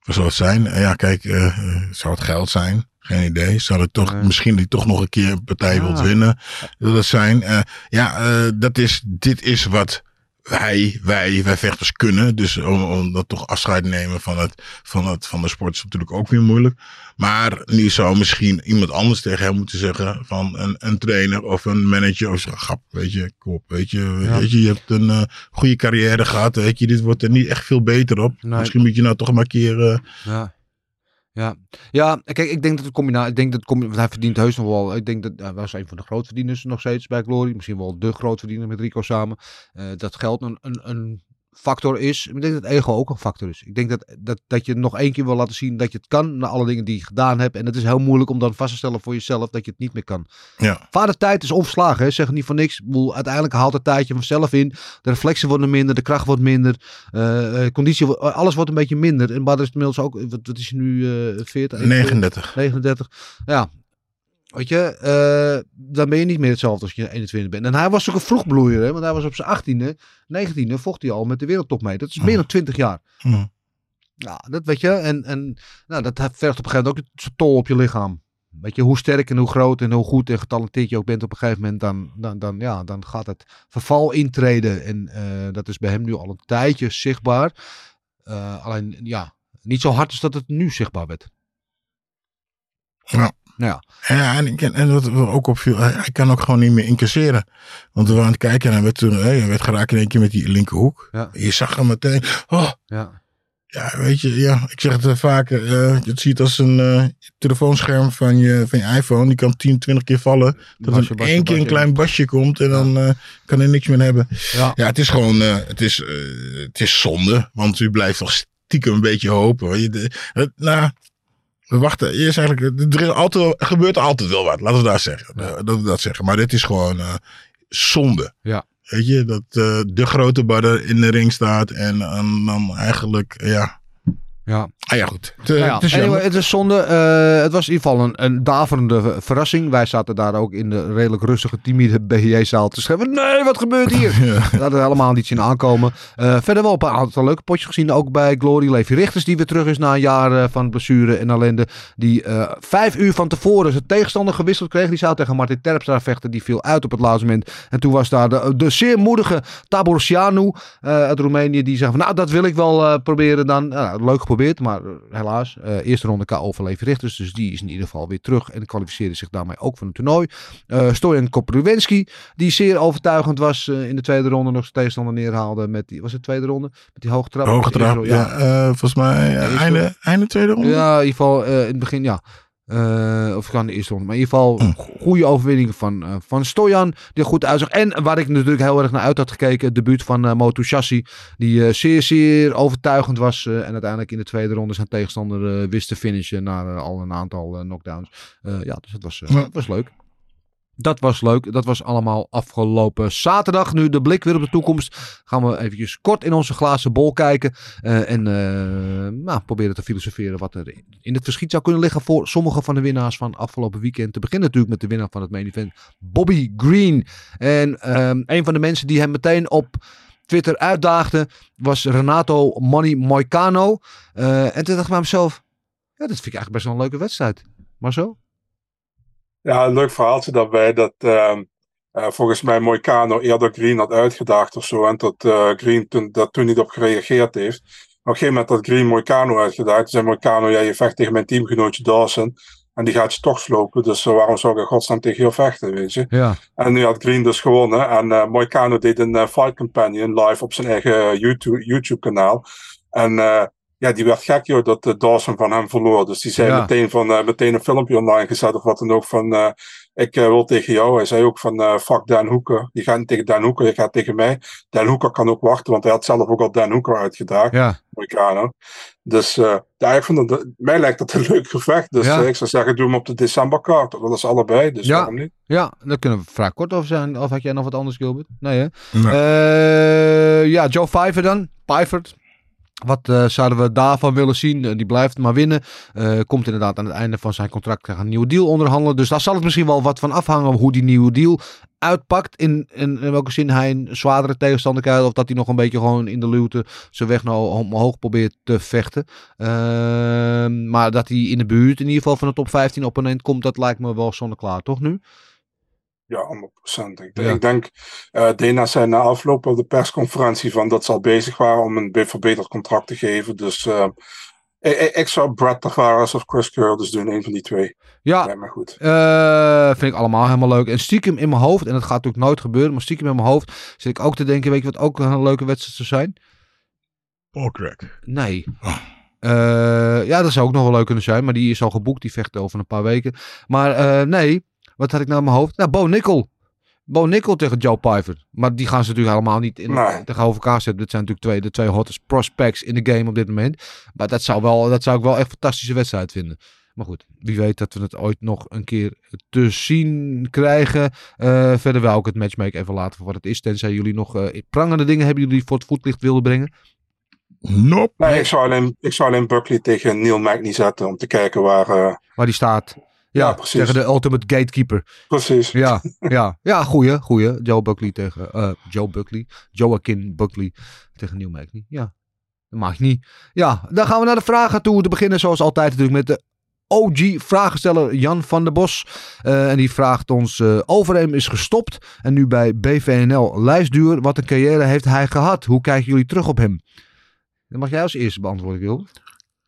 wat zou het zijn? Eh, Ja, kijk, eh, zou het geld zijn? Geen idee. Zou het toch, misschien die toch nog een keer een partij wilt winnen? Dat zijn? Eh, ja, eh, dat is, dit is wat wij, wij, wij vechters kunnen. Dus om, om dat toch afscheid nemen van, het, van, het, van de sport is natuurlijk ook weer moeilijk. Maar nu zou misschien iemand anders tegen hem moeten zeggen. Van een, een trainer of een manager. Of zeggen, grap, weet je, kom op, weet je. Weet je, je hebt een eh, goede carrière gehad. Weet je, dit wordt er niet echt veel beter op. Nee. Misschien moet je nou toch maar een keer... Ja. Ja. ja, kijk, ik denk dat het combinatie, ik denk dat het combi- want hij verdient heus nog wel. Ik denk dat hij was een van de grootverdieners nog steeds bij Glory, misschien wel de grootverdiener met Rico samen. Eh, dat geld een, een, een factor is. Ik denk dat ego ook een factor is. Ik denk dat, dat, dat je nog één keer wil laten zien dat je het kan na alle dingen die je gedaan hebt. En het is heel moeilijk om dan vast te stellen voor jezelf dat je het niet meer kan. ja. Vadertijd is omslagen, hè. zeg niet voor niks. Ik bedoel, uiteindelijk haalt het tijdje vanzelf in. De reflexen worden minder, de kracht wordt minder, eh, eh, conditie, wo- alles wordt een beetje minder. En Badr is inmiddels ook, wat, wat is nu, eh 40? 39. 39. Ja, weet je, eh, dan ben je niet meer hetzelfde als je 21 bent. En hij was ook een vroegbloeier, hè, want hij was op zijn 18e, 19e, vocht hij al met de wereldtop mee. Dat is meer dan 20 jaar. Hm. Ja, dat weet je. En, en nou, dat vergt op een gegeven moment ook zijn tol op je lichaam. Weet je, hoe sterk en hoe groot en hoe goed en getalenteerd je ook bent op een gegeven moment, dan, dan, dan, ja, dan gaat het verval intreden. En eh, dat is bij hem nu al een tijdje zichtbaar. Eh, alleen, ja, niet zo hard als dat het nu zichtbaar werd. Ja. Ja, Ja, en, ik- en wat ook opviel, hij, hij kan ook gewoon niet meer incasseren. Want we waren aan het kijken en hij werd, toen, hè, hij werd geraakt in één keer met die linkerhoek. Ja. Je zag hem meteen. Oh, ja. ja, weet je, ja, ik zeg het vaker. eh, je ziet als een eh, telefoonscherm van je, van je iPhone. Die kan 10, 20 keer vallen. Dat Basje, er één keer een klein basje komt en dan eh, kan hij niks meer hebben. Ja. Ja, het is gewoon, het, is, het is zonde. Want u blijft toch stiekem een beetje hopen. je. De, het, nou, we wachten. Eerst eigenlijk, er, is altijd, er gebeurt altijd wel wat. Laten we dat zeggen. Eh, dat we dat zeggen. Maar dit is gewoon eh, zonde. Ja. Weet je, dat eh, de grote badder in de ring staat. En, en dan eigenlijk, ja. Ja. Ah ja, goed. Het, Nou ja, het is anyway, jammer. het is zonde. Eh, het was in ieder geval een, een daverende ver- verrassing. Wij zaten daar ook in de redelijk rustige, timide BJ-zaal te schrijven. Nee, wat gebeurt hier? Ja. We hadden er helemaal niet zien aankomen. Eh, verder wel een paar aantal leuke potjes gezien. Ook bij Glory Levi Richters, die weer terug is na een jaar eh, van blessure en ellende. Die vijf uur van tevoren zijn tegenstander gewisseld kreeg. Die zou tegen Martin Terpstra vechten. Die viel uit op het laatste moment. En toen was daar de, de zeer moedige Tabor Sianu eh, uit Roemenië. Die zei van, nou, dat wil ik wel proberen dan. Nou, leuk geprobeerd, maar eh, helaas. eh, eerste ronde KO voor Levi Richters. Dus die is in ieder geval weer terug. En kwalificeerde zich daarmee ook voor een toernooi. Eh Stojan Kopruwenski, die zeer overtuigend was in de tweede ronde. Nog zijn tegenstander neerhaalde met die, was het tweede ronde? Met die hoge trap. Hoge trap. Eerste- Ja, volgens mij einde, einde tweede ronde. ja, in ieder geval in het begin, ja. Eh, of gaan de eerste ronde. Maar in ieder geval Hm. goede overwinning van, eh, van Stojan. Die er goed uitzag. En waar ik natuurlijk heel erg naar uit had gekeken. Het debuut van Motu Chassi. Die zeer, zeer overtuigend was. en uiteindelijk in de tweede ronde zijn tegenstander wist te finishen. Na al een aantal knockdowns. Ja, dus dat was, Ja. was leuk. Dat was leuk. Dat was allemaal afgelopen zaterdag. Nu de blik weer op de toekomst. Gaan we eventjes kort in onze glazen bol kijken. eh, en eh, nou, proberen te filosoferen wat er in het verschiet zou kunnen liggen voor sommige van de winnaars van afgelopen weekend. Te beginnen natuurlijk met de winnaar van het main event, Bobby Green. En ehm, een van de mensen die hem meteen op Twitter uitdaagde was Renato Money Moicano. Eh, en toen dacht ik bij mezelf, ja, dat vind ik eigenlijk best wel een leuke wedstrijd. Maar zo? Ja, een leuk verhaaltje daarbij. Dat ehm, eh, volgens mij Moicano eerder Green had uitgedaagd of zo. En dat eh, Green toen, dat toen niet op gereageerd heeft. Op een gegeven moment had Green Moicano uitgedaagd. Toen zei Moicano, ja, je vecht tegen mijn teamgenootje Dawson. En die gaat je toch slopen. Dus eh, waarom zou ik in godsnaam tegen jou vechten, weet je? Ja. En nu had Green dus gewonnen. En Moicano deed een Fight Companion live op zijn eigen YouTube, YouTube kanaal. En ja, die werd gek joh, dat uh, Dawson van hem verloor. Dus die zei Ja. meteen, van, eh, meteen een filmpje online gezet of wat dan ook van, eh, ik wil tegen jou. Hij zei ook van, eh fuck Dan Hoeker. Je gaat niet tegen Dan Hoeker, je gaat tegen mij. Dan Hoeker kan ook wachten, want hij had zelf ook al Dan Hoeker uitgedaagd. Ja, Amerikanen. Dus eh, ja, ik dat, mij lijkt dat een leuk gevecht. Dus Ja. ik zou zeggen, doe hem op de decemberkaart. Dat is allebei, dus Ja. waarom niet? ja, daar kunnen we vrij kort over zijn. Of had jij nog wat anders, Gilbert? Nee, hè? Nee. Eh, ja, Joe Pfeiffer dan. Pfeiffer. Wat eh, zouden we daarvan willen zien? Eh, die blijft maar winnen. Eh, komt inderdaad aan het einde van zijn contract een nieuwe deal onderhandelen. Dus daar zal het misschien wel wat van afhangen hoe die nieuwe deal uitpakt. In, in, in welke zin hij een zwaardere tegenstander krijgt. Of dat hij nog een beetje gewoon in de luwte zijn weg naar omhoog probeert te vechten. Ehm, maar dat hij in de buurt in ieder geval van de top 15 opponent komt. Dat lijkt me wel zonneklaar, toch nu? Ja, 100%. Ik, Ja. ik denk, eh Dana zei na afloop op de persconferentie van dat ze al bezig waren om een be- verbeterd contract te geven. Dus eh, ik, zou Brad Tavares of Chris Curtis doen, een van die twee. Ja, Lijkt me goed. Eh, vind ik allemaal helemaal leuk. En stiekem in mijn hoofd, en dat gaat natuurlijk nooit gebeuren, maar stiekem in mijn hoofd zit ik ook te denken, weet je wat ook een leuke wedstrijd zou zijn? Paul Craig. Nee. Oh. Eh, ja, dat zou ook nog wel leuk kunnen zijn, maar die is al geboekt, die vecht over een paar weken. Maar eh, nee, wat had ik nou in mijn hoofd? Nou, Bo Nickel. Bo Nickel tegen Joe Pfeiffer. Maar die gaan ze natuurlijk helemaal niet in, Nee. tegenover elkaar zetten. Dit zijn natuurlijk twee, de twee hottest prospects in de game op dit moment. Maar dat zou, wel, dat zou ik wel echt een fantastische wedstrijd vinden. Maar goed, wie weet dat we het ooit nog een keer te zien krijgen. Eh, verder wil ik het matchmaken even laten voor wat het is. Tenzij jullie nog eh, prangende dingen hebben jullie voor het voetlicht wilden brengen. Nope. Nee, ik zou alleen, ik zou alleen Buckley tegen Neil Magny zetten om te kijken waar. eh, Waar die staat. Ja, Ja, precies. tegen de ultimate gatekeeper. precies. Ja, ja, ja, goeie, goeie. Joe Buckley tegen, eh, Joe Buckley, Joaquin Buckley tegen Neil Magny. Ja, dat mag niet. Ja, dan gaan we naar de vragen toe. Te beginnen zoals altijd natuurlijk met de OG-vragensteller Jan van der Bos. Eh, en die vraagt ons, eh Overeem is gestopt en nu bij BVNL lijstduur. Wat een carrière heeft hij gehad? Hoe kijken jullie terug op hem? Dat mag jij als eerste beantwoorden, Gil.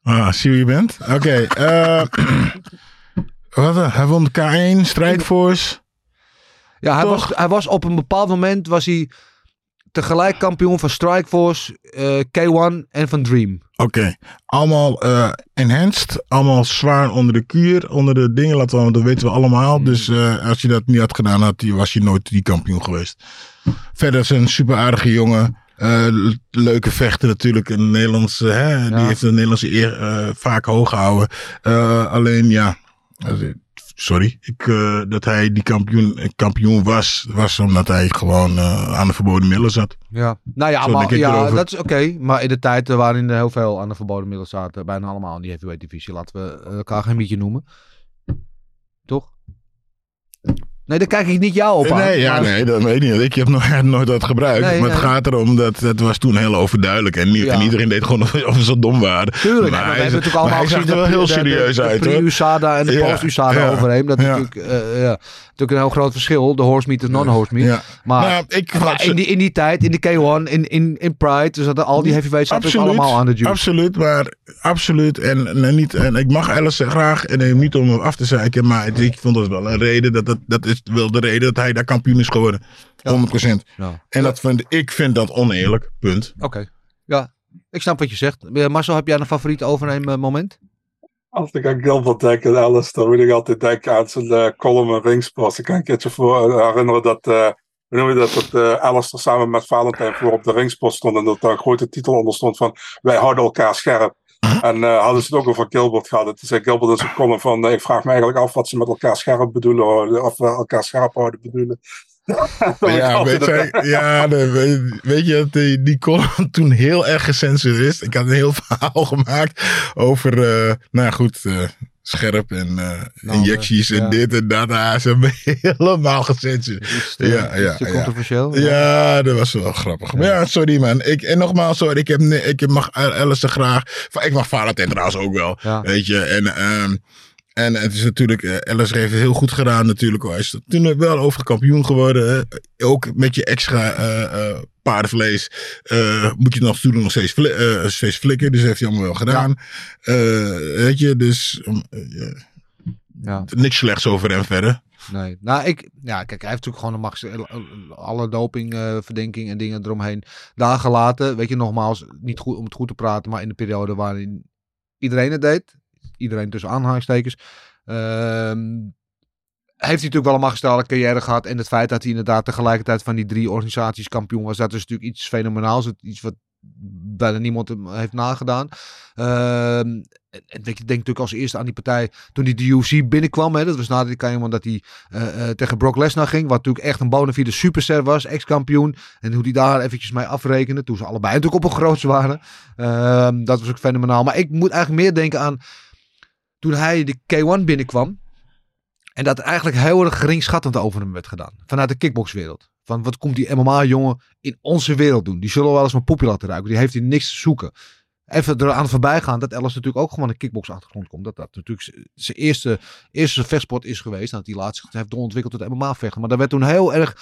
Ah, zie wie je bent? Oké. eh, wat, eh, hij won de K1, Strijdforce. Ja, hij Toch? was, hij was op een bepaald moment was hij tegelijk kampioen van Strikeforce, eh K1 en van Dream. Oké. Allemaal eh, enhanced. Allemaal zwaar onder de kuur. Onder de dingen. Laten we, want dat weten we allemaal. Dus eh, als je dat niet had gedaan, had, was je nooit die kampioen geweest. Verder is een super aardige jongen. Le- leuke vechter natuurlijk. Een Nederlandse, hè, Ja. Die heeft de Nederlandse eer vaak hoog gehouden. Eh, alleen ja. Sorry, ik, eh, dat hij die kampioen, kampioen was, was omdat hij gewoon eh, aan de verboden middelen zat. Ja, nou ja, Zo maar, ja erover. dat is oké. Maar in de tijd waarin er heel veel aan de verboden middelen zaten, bijna allemaal in die heavyweight divisie, laten we eh, elkaar geen mietje noemen. Toch? Nee, daar kijk ik niet jou op aan. Nee, ja, maar- nee, dat weet ik niet. Ik heb nog nooit dat gebruikt. Nee, maar het nee. gaat erom dat het was toen heel overduidelijk. En, niet, Ja. en iedereen deed gewoon of ze dom waren. Tuurlijk, maar maar we hebben ook allemaal er wel de- heel de- serieus de, uit de hoor. pre-USADA en de Ja, post-USADA ja, overheen. Dat is natuurlijk, eh, ja, natuurlijk een heel groot verschil. De horse meat en non-horse meat. Ja. Maar, Nou, ik maar in, die, in die tijd, in de K1, in, in, in Pride, dus dat al die heavyweights zaten allemaal aan de juice. absoluut, maar absoluut. En, en, niet, en ik mag Alice graag, en eh, niet om hem af te zeiken, maar ik vond dat wel een reden. Dat, dat, dat is wel de reden dat hij daar kampioen is geworden. 100%. Ja. En dat vind, ik vind dat oneerlijk, punt. Oké, ja. Ik snap wat je zegt. Eh, Marcel, heb jij een favoriet overnemen moment? Als ik aan Gilbert denk en Alice, dan moet ik altijd denken aan zijn eh, column in Ringsport. Ik kan een keertje voor eh, herinneren dat, eh hoe noem je dat, dat eh Alistair samen met Valentijn voor op de Ringsport stond en dat daar een grote titel onder stond van wij houden elkaar scherp. En eh, hadden ze het ook over Gilbert gehad. Toen zei Gilbert in zijn column van eh, ik vraag me eigenlijk af wat ze met elkaar scherp bedoelen, of elkaar scherp houden bedoelen. Ja, weet, je, ja de, weet, weet je dat die, die column toen heel erg gecensureerd is? Ik had een heel verhaal gemaakt over, eh, nou ja, goed, eh, scherp en eh, Nou, injecties eh, en ja. dit en dat. Ah, ze hebben helemaal gecensureerd. Het, eh, Ja, ja, ja. controversieel? Ja, dat was wel grappig. Maar ja, sorry man. Ik, en nogmaals, sorry, ik, heb, ik mag Alice graag. Ik mag Valentijn trouwens ook wel. Ja. Weet je, en, ehm, en het is natuurlijk, eh, Alice heeft het heel goed gedaan natuurlijk. Hij is toen wel over kampioen geworden. hè. Ook met je extra eh, eh, paardenvlees moet je nog toen nog steeds, steeds flikken. Dus heeft hij allemaal wel gedaan. Eh, weet je, dus um, Ja. niks slechts over hem verder. nee. Nou, ik, ja, kijk, hij heeft natuurlijk gewoon max, alle dopingverdenking en dingen eromheen daar gelaten. Weet je, nogmaals, niet goed om het goed te praten, maar in de periode waarin iedereen het deed, iedereen tussen aanhalingstekens, ehm, heeft hij natuurlijk wel een magistrale carrière gehad. En het feit dat hij inderdaad tegelijkertijd van die drie organisaties kampioen was, dat is natuurlijk iets fenomenaals. Iets wat bijna niemand heeft nagedaan. Ehm, en ik denk natuurlijk als eerste aan die partij toen hij de UFC binnenkwam. Hè, dat was na die iemand dat hij uh, tegen Brock Lesnar ging. Wat natuurlijk echt een bona fide superster was, ex-kampioen. En hoe die daar eventjes mee afrekende. Toen ze allebei natuurlijk op een groot waren. Ehm, dat was ook fenomenaal. Maar ik moet eigenlijk meer denken aan toen hij de K1 binnenkwam. En dat eigenlijk heel erg geringschattend over hem werd gedaan. Vanuit de kickboxwereld. Van wat komt die MMA-jongen in onze wereld doen? Die zullen wel eens een poepje laten ruiken. Die heeft hier niks te zoeken. Even eraan voorbij gaan dat Ellis natuurlijk ook gewoon een kickbox-achtergrond komt. Dat dat natuurlijk zijn eerste, eerste vechtsport is geweest. Dat hij laatst heeft doorontwikkeld tot MMA-vechten. Maar daar werd toen heel erg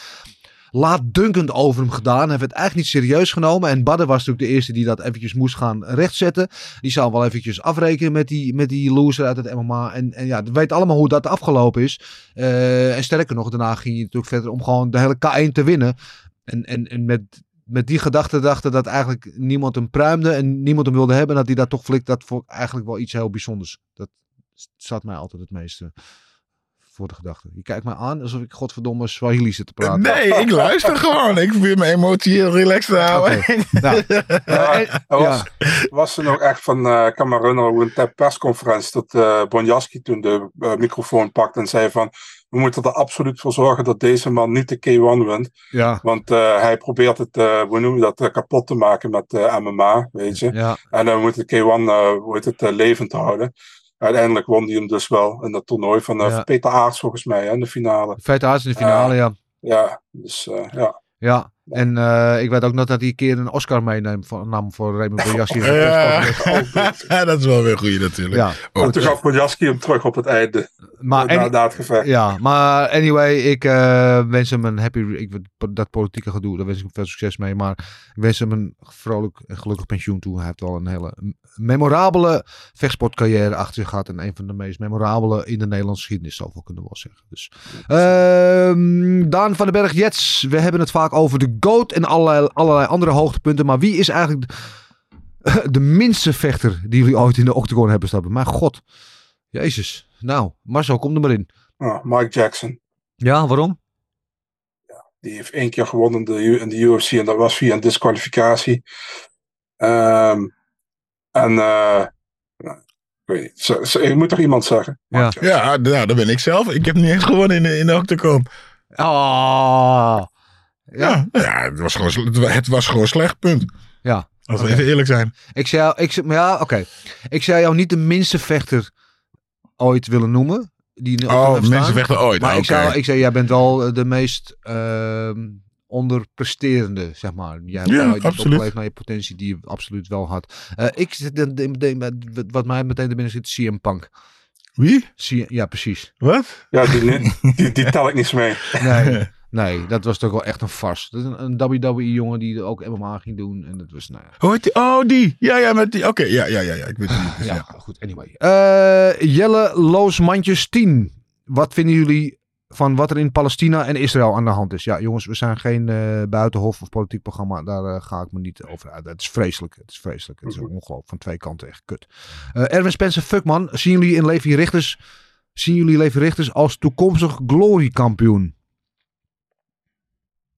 laatdunkend over hem gedaan. Werd het eigenlijk niet serieus genomen. En Badden was natuurlijk de eerste die dat eventjes moest gaan rechtzetten. Die zou wel eventjes afrekenen met die, met die loser uit het MMA. En, en ja, we weten allemaal hoe dat afgelopen is. Uh, en sterker nog, daarna ging je natuurlijk verder om gewoon de hele K1 te winnen. En, en, en met, met die gedachte dachten dat eigenlijk niemand hem pruimde en niemand hem wilde hebben. Dat hij dat toch flikt, dat vond eigenlijk wel iets heel bijzonders. Dat zat mij altijd het meeste voor de gedachte. Je kijkt mij aan alsof ik godverdomme Swahili zit te praten. Nee, ik luister gewoon. Ik probeer mijn emotie heel relaxed te houden. Okay. Nou, was, was er nog echt van, uh, ik kan me herinneren hoe een persconferentie dat uh, Bonjaski toen de uh, microfoon pakte en zei van we moeten er absoluut voor zorgen dat deze man niet de K1 wint. Ja. Want uh, hij probeert het, uh, hoe noem je dat, uh, kapot te maken met MMA, weet je. Ja. En we moeten de K1 hoe heet het, levend houden uiteindelijk won hij hem dus wel in dat toernooi van Ja. Peter Aarts volgens mij hè, in de finale. Feit Aarts in de finale, ja. Ja, dus eh, ja. Ja, en eh, ik weet ook nog dat hij een keer een Oscar meenam voor, nam voor Raymond Boyassi. Ja, dat is wel weer goed natuurlijk. Ja, En toen gaf Podjaski hem terug op het einde. Maar, het gevecht. ja, maar anyway, ik eh, wens hem een happy... Ik, dat politieke gedoe, daar wens ik hem veel succes mee. Maar ik wens hem een vrolijk en gelukkig pensioen toe. Hij heeft wel een hele memorabele vechtsportcarrière achter zich gehad. En een van de meest memorabele in de Nederlandse geschiedenis, zoveel kunnen we wel zeggen. Dus, ehm, Daan van den Berg, Jets. We hebben het vaak over de GOAT en allerlei, allerlei andere hoogtepunten. Maar wie is eigenlijk de, minste vechter die jullie ooit in de octagon hebben stappen? Mijn god. Jezus. Nou, Marcel, kom er maar in. Ah, Mike Jackson. Ja, waarom? Die heeft één keer gewonnen in de, in de UFC en dat was via een disqualificatie. Ehm, en eh, nou, ik weet niet. Zo- zo- ik moet toch iemand zeggen? Ja. Ja, nou, dat ben ik zelf. Ik heb niet eens gewonnen in de, in de Octagon. Oh. Ja, ja het, was gewoon, het wa- het was gewoon slecht, punt. Ja. Als we even eerlijk zijn. Ik zou, ik, maar ja, oké. Ik zou jou niet de minste vechter ooit willen noemen. Die Oh, mensen staan. vechten ooit. Maar Ah, ik, zou, oké. ik zou, jij bent wel eh, de meest ehm, onderpresterende, zeg maar. Jij hebt Ja, absoluut. naar je potentie die je absoluut wel had. Eh, ik zit de, de, de- wat mij meteen er binnen zit, CM Punk. Wie? C- ja, precies. Wat? Ja, die, die, die tel ik niet mee. Nee, nee, dat was toch wel echt een farce. Dat is een, een WWE-jongen die ook MMA ging doen. En dat was, nou ja. Hoe heet die? Oh, die. Ja, ja, met die. Oké, ja, ja, ja, ja. Ik weet het niet. Dus Ja, ja. goed, anyway. Eh, Jelle Loosmandjes 10. Wat vinden jullie van wat er in Palestina en Israël aan de hand is? Ja, jongens, we zijn geen eh, buitenhof of politiek programma. Daar eh, ga ik me niet over uit. Het is vreselijk. Het is vreselijk. Het is ongelooflijk. Van twee kanten echt kut. Erwin Spencer, fuckman. Zien jullie in Levi Richters... Zien jullie Levi Richters als toekomstig gloriekampioen?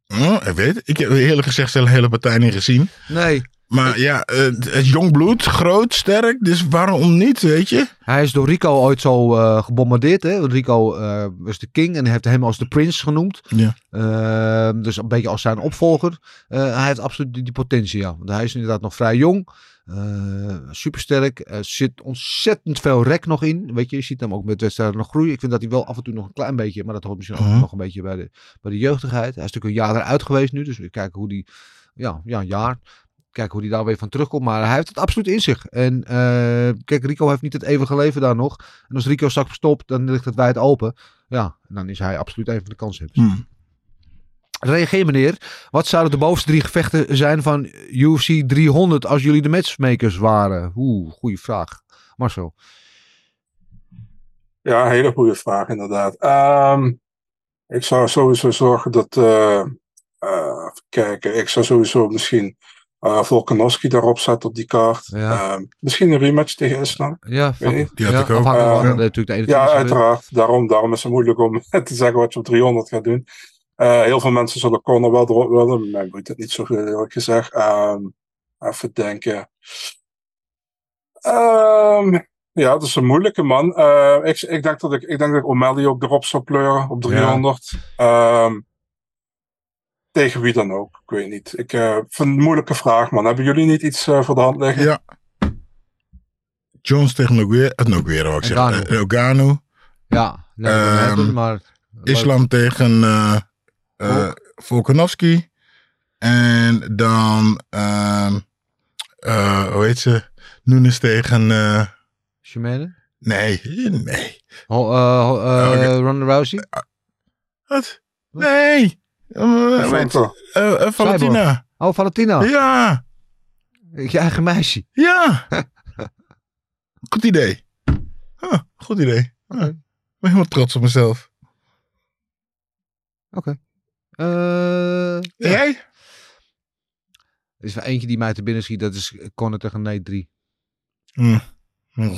Oh, ik weet het. Ik heb eerlijk gezegd de hele partij niet gezien. Nee. Maar ja, eh, het is jong bloed, groot, sterk. Dus waarom niet, weet je? Hij is door Rico ooit zo eh, gebombardeerd. Hè? Rico eh, was de king en heeft hem als de prins genoemd. Ja. Dus een beetje als zijn opvolger. Hij heeft absoluut die, die potentie, ja. Want hij is inderdaad nog vrij jong. Eh supersterk. Er zit ontzettend veel rek nog in. Weet je, je ziet hem ook met wedstrijden nog groeien. Ik vind dat hij wel af en toe nog een klein beetje, maar dat hoort misschien ook Mhm. nog een beetje bij de, bij de jeugdigheid. Hij is natuurlijk een jaar eruit geweest nu. Dus we kijken hoe die, ja, ja, een jaar. Kijken hoe hij daar weer van terugkomt. Maar hij heeft het absoluut in zich. En eh, kijk, Rico heeft niet het eeuwige leven daar nog. En als Rico straks stopt, dan ligt het wijd open. Ja, en dan is hij absoluut een van de kanshebbers. Hm. Reageer meneer. Wat zouden de bovenste drie gevechten zijn van UFC 300 als jullie de matchmakers waren? Oeh, goede vraag. Marcel. Ja, hele goede vraag inderdaad. Ehm, Ik zou sowieso zorgen dat. eh, eh, even kijken. Ik zou sowieso misschien. eh Volkanovski daarop zetten op die kaart. Ja. Eh, misschien een rematch tegen Islam. Ja, Weet? Die had ja, ik ook. Eh, de- natuurlijk de 21 Ja, uiteraard. Daarom, daarom is het moeilijk om te zeggen wat je op 300 gaat doen. Eh, heel veel mensen zullen Conor wel erop willen. Mij boeit het niet zo eerlijk gezegd. Ehm, even denken. Ehm, ja, dat is een moeilijke man. Eh, ik, ik, denk dat ik, ik denk dat ik O'Malley ook erop zou pleuren op 300. Ehm, tegen wie dan ook, ik weet niet. Ik eh, vind het een moeilijke vraag, man. Hebben jullie niet iets voor de hand liggen? Ja. Jones tegen Noguera. Uh, Noguera, wou ik zeggen. Ngannou. Ja, nee, maar... Islam tegen eh eh, Volkanovski. En dan, ehm, eh, hoe heet ze? Nunes tegen, eh, Shimane? nee, nee. Ho, eh, ho- eh, Oké. Ronda Rousey? Wat? Nee. Eh? Eh, eh, Valentina. Oh, Valentina. Ja, Je eigen meisje. ja. Goed idee. Ah, goed idee. Ah, ik ben helemaal trots op mezelf. Eh, En Jij? er is wel eentje die mij te binnen schiet. Dat is Conor tegen Nate 3. Hm. Hm.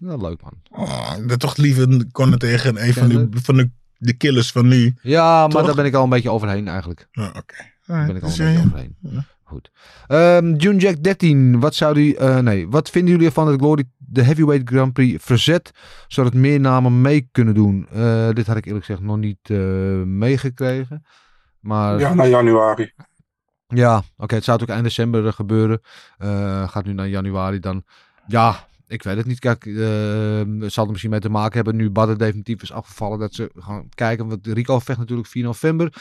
Ja, leuk man. Oh, dat toch liever Conor tegen een van, die, van de, de killers van nu. Ja, maar Toch? daar ben ik al een beetje overheen eigenlijk. Ah, Oké. Daar ben ik al een beetje jij- overheen. Ja. Goed. Ehm June Jack 13. Wat zou die, eh, nee, wat vinden jullie ervan dat Glory de Heavyweight Grand Prix verzet, zodat meer namen mee kunnen doen? Eh, dit had ik eerlijk gezegd nog niet eh, meegekregen. Maar Ja, naar januari. Ja, oké, het zou ook eind december eh, gebeuren. Gaat nu naar januari dan. Ja, ik weet het niet. Kijk, het zal er misschien mee te maken hebben nu Badder definitief is afgevallen. Dat ze gaan kijken, want Rico vecht natuurlijk 4 november.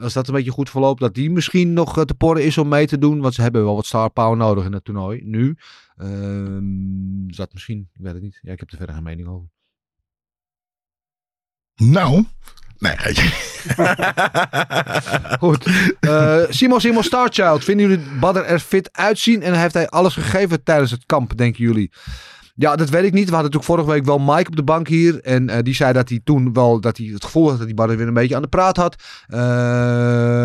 Als dat een beetje goed verloopt, dat die misschien nog te porren is om mee te doen. Want ze hebben wel wat star power nodig in het toernooi, nu. Ehm, dat misschien, ik weet het niet. Ja, ik heb er verder geen mening over. Nou. Nee. Goed. Eh Simon Simon Starchild. Vinden jullie Badder er fit uitzien? En heeft hij alles gegeven tijdens het kamp, denken jullie? Ja, dat weet ik niet. We hadden natuurlijk vorige week wel Mike op de bank hier. En eh, die zei dat hij toen wel dat hij het gevoel had dat hij Badder weer een beetje aan de praat had. Eh,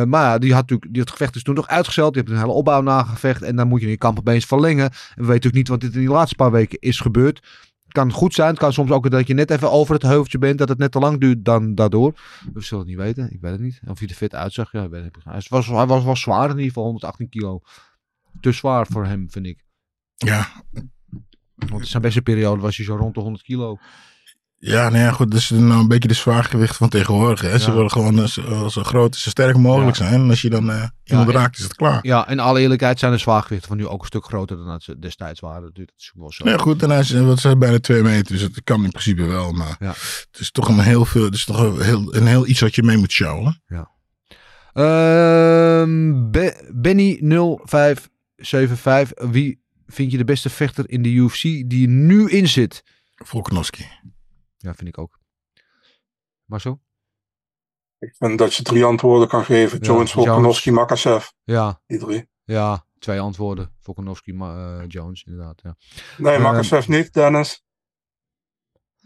maar ja, die had natuurlijk die het gevecht is toen nog uitgesteld. Die heeft een hele opbouw nagevecht. En dan moet je je kamp opeens verlengen. En we weten natuurlijk niet wat dit in die laatste paar weken is gebeurd. Het kan goed zijn. Het kan soms ook dat je net even over het heuveltje bent. Dat het net te lang duurt dan daardoor. We zullen het niet weten. Ik weet het niet. Of hij er fit uitzag. Ja, ik weet het. Hij was, hij was wel zwaar in ieder geval. 118 kilo. Te zwaar voor hem, vind ik. Ja, Want in zijn beste periode was hij zo rond de 100 kilo. ja, nou ja, goed. Dat is nou een beetje de zwaargewicht van tegenwoordig. Hè. Ze Ja. willen gewoon eh, zo, zo groot en zo sterk mogelijk Ja. zijn. En als je dan eh, iemand raakt, is het klaar. Ja, in alle eerlijkheid zijn de zwaargewichten van nu ook een stuk groter dan dat ze destijds waren. Dat is wel zo. Nee, goed. En hij is, wat zijn bijna twee meter. Dus het kan in principe wel. Maar Ja. het is toch een heel veel. Het is toch een heel, een heel iets wat je mee moet sjouwen. Ehm, Be- Benny 0575. Wie vind je de beste vechter in de UFC die er nu in zit? Volkanovski. Ja, vind ik ook. Marcel? Ik vind dat je drie antwoorden kan geven. Ja, Jones, Volkanovski, Makachev. Ja, Die drie. ja. Twee antwoorden. Volkanovski, eh, Jones, inderdaad. Ja. Nee, Ehm, Makachev niet, Dennis.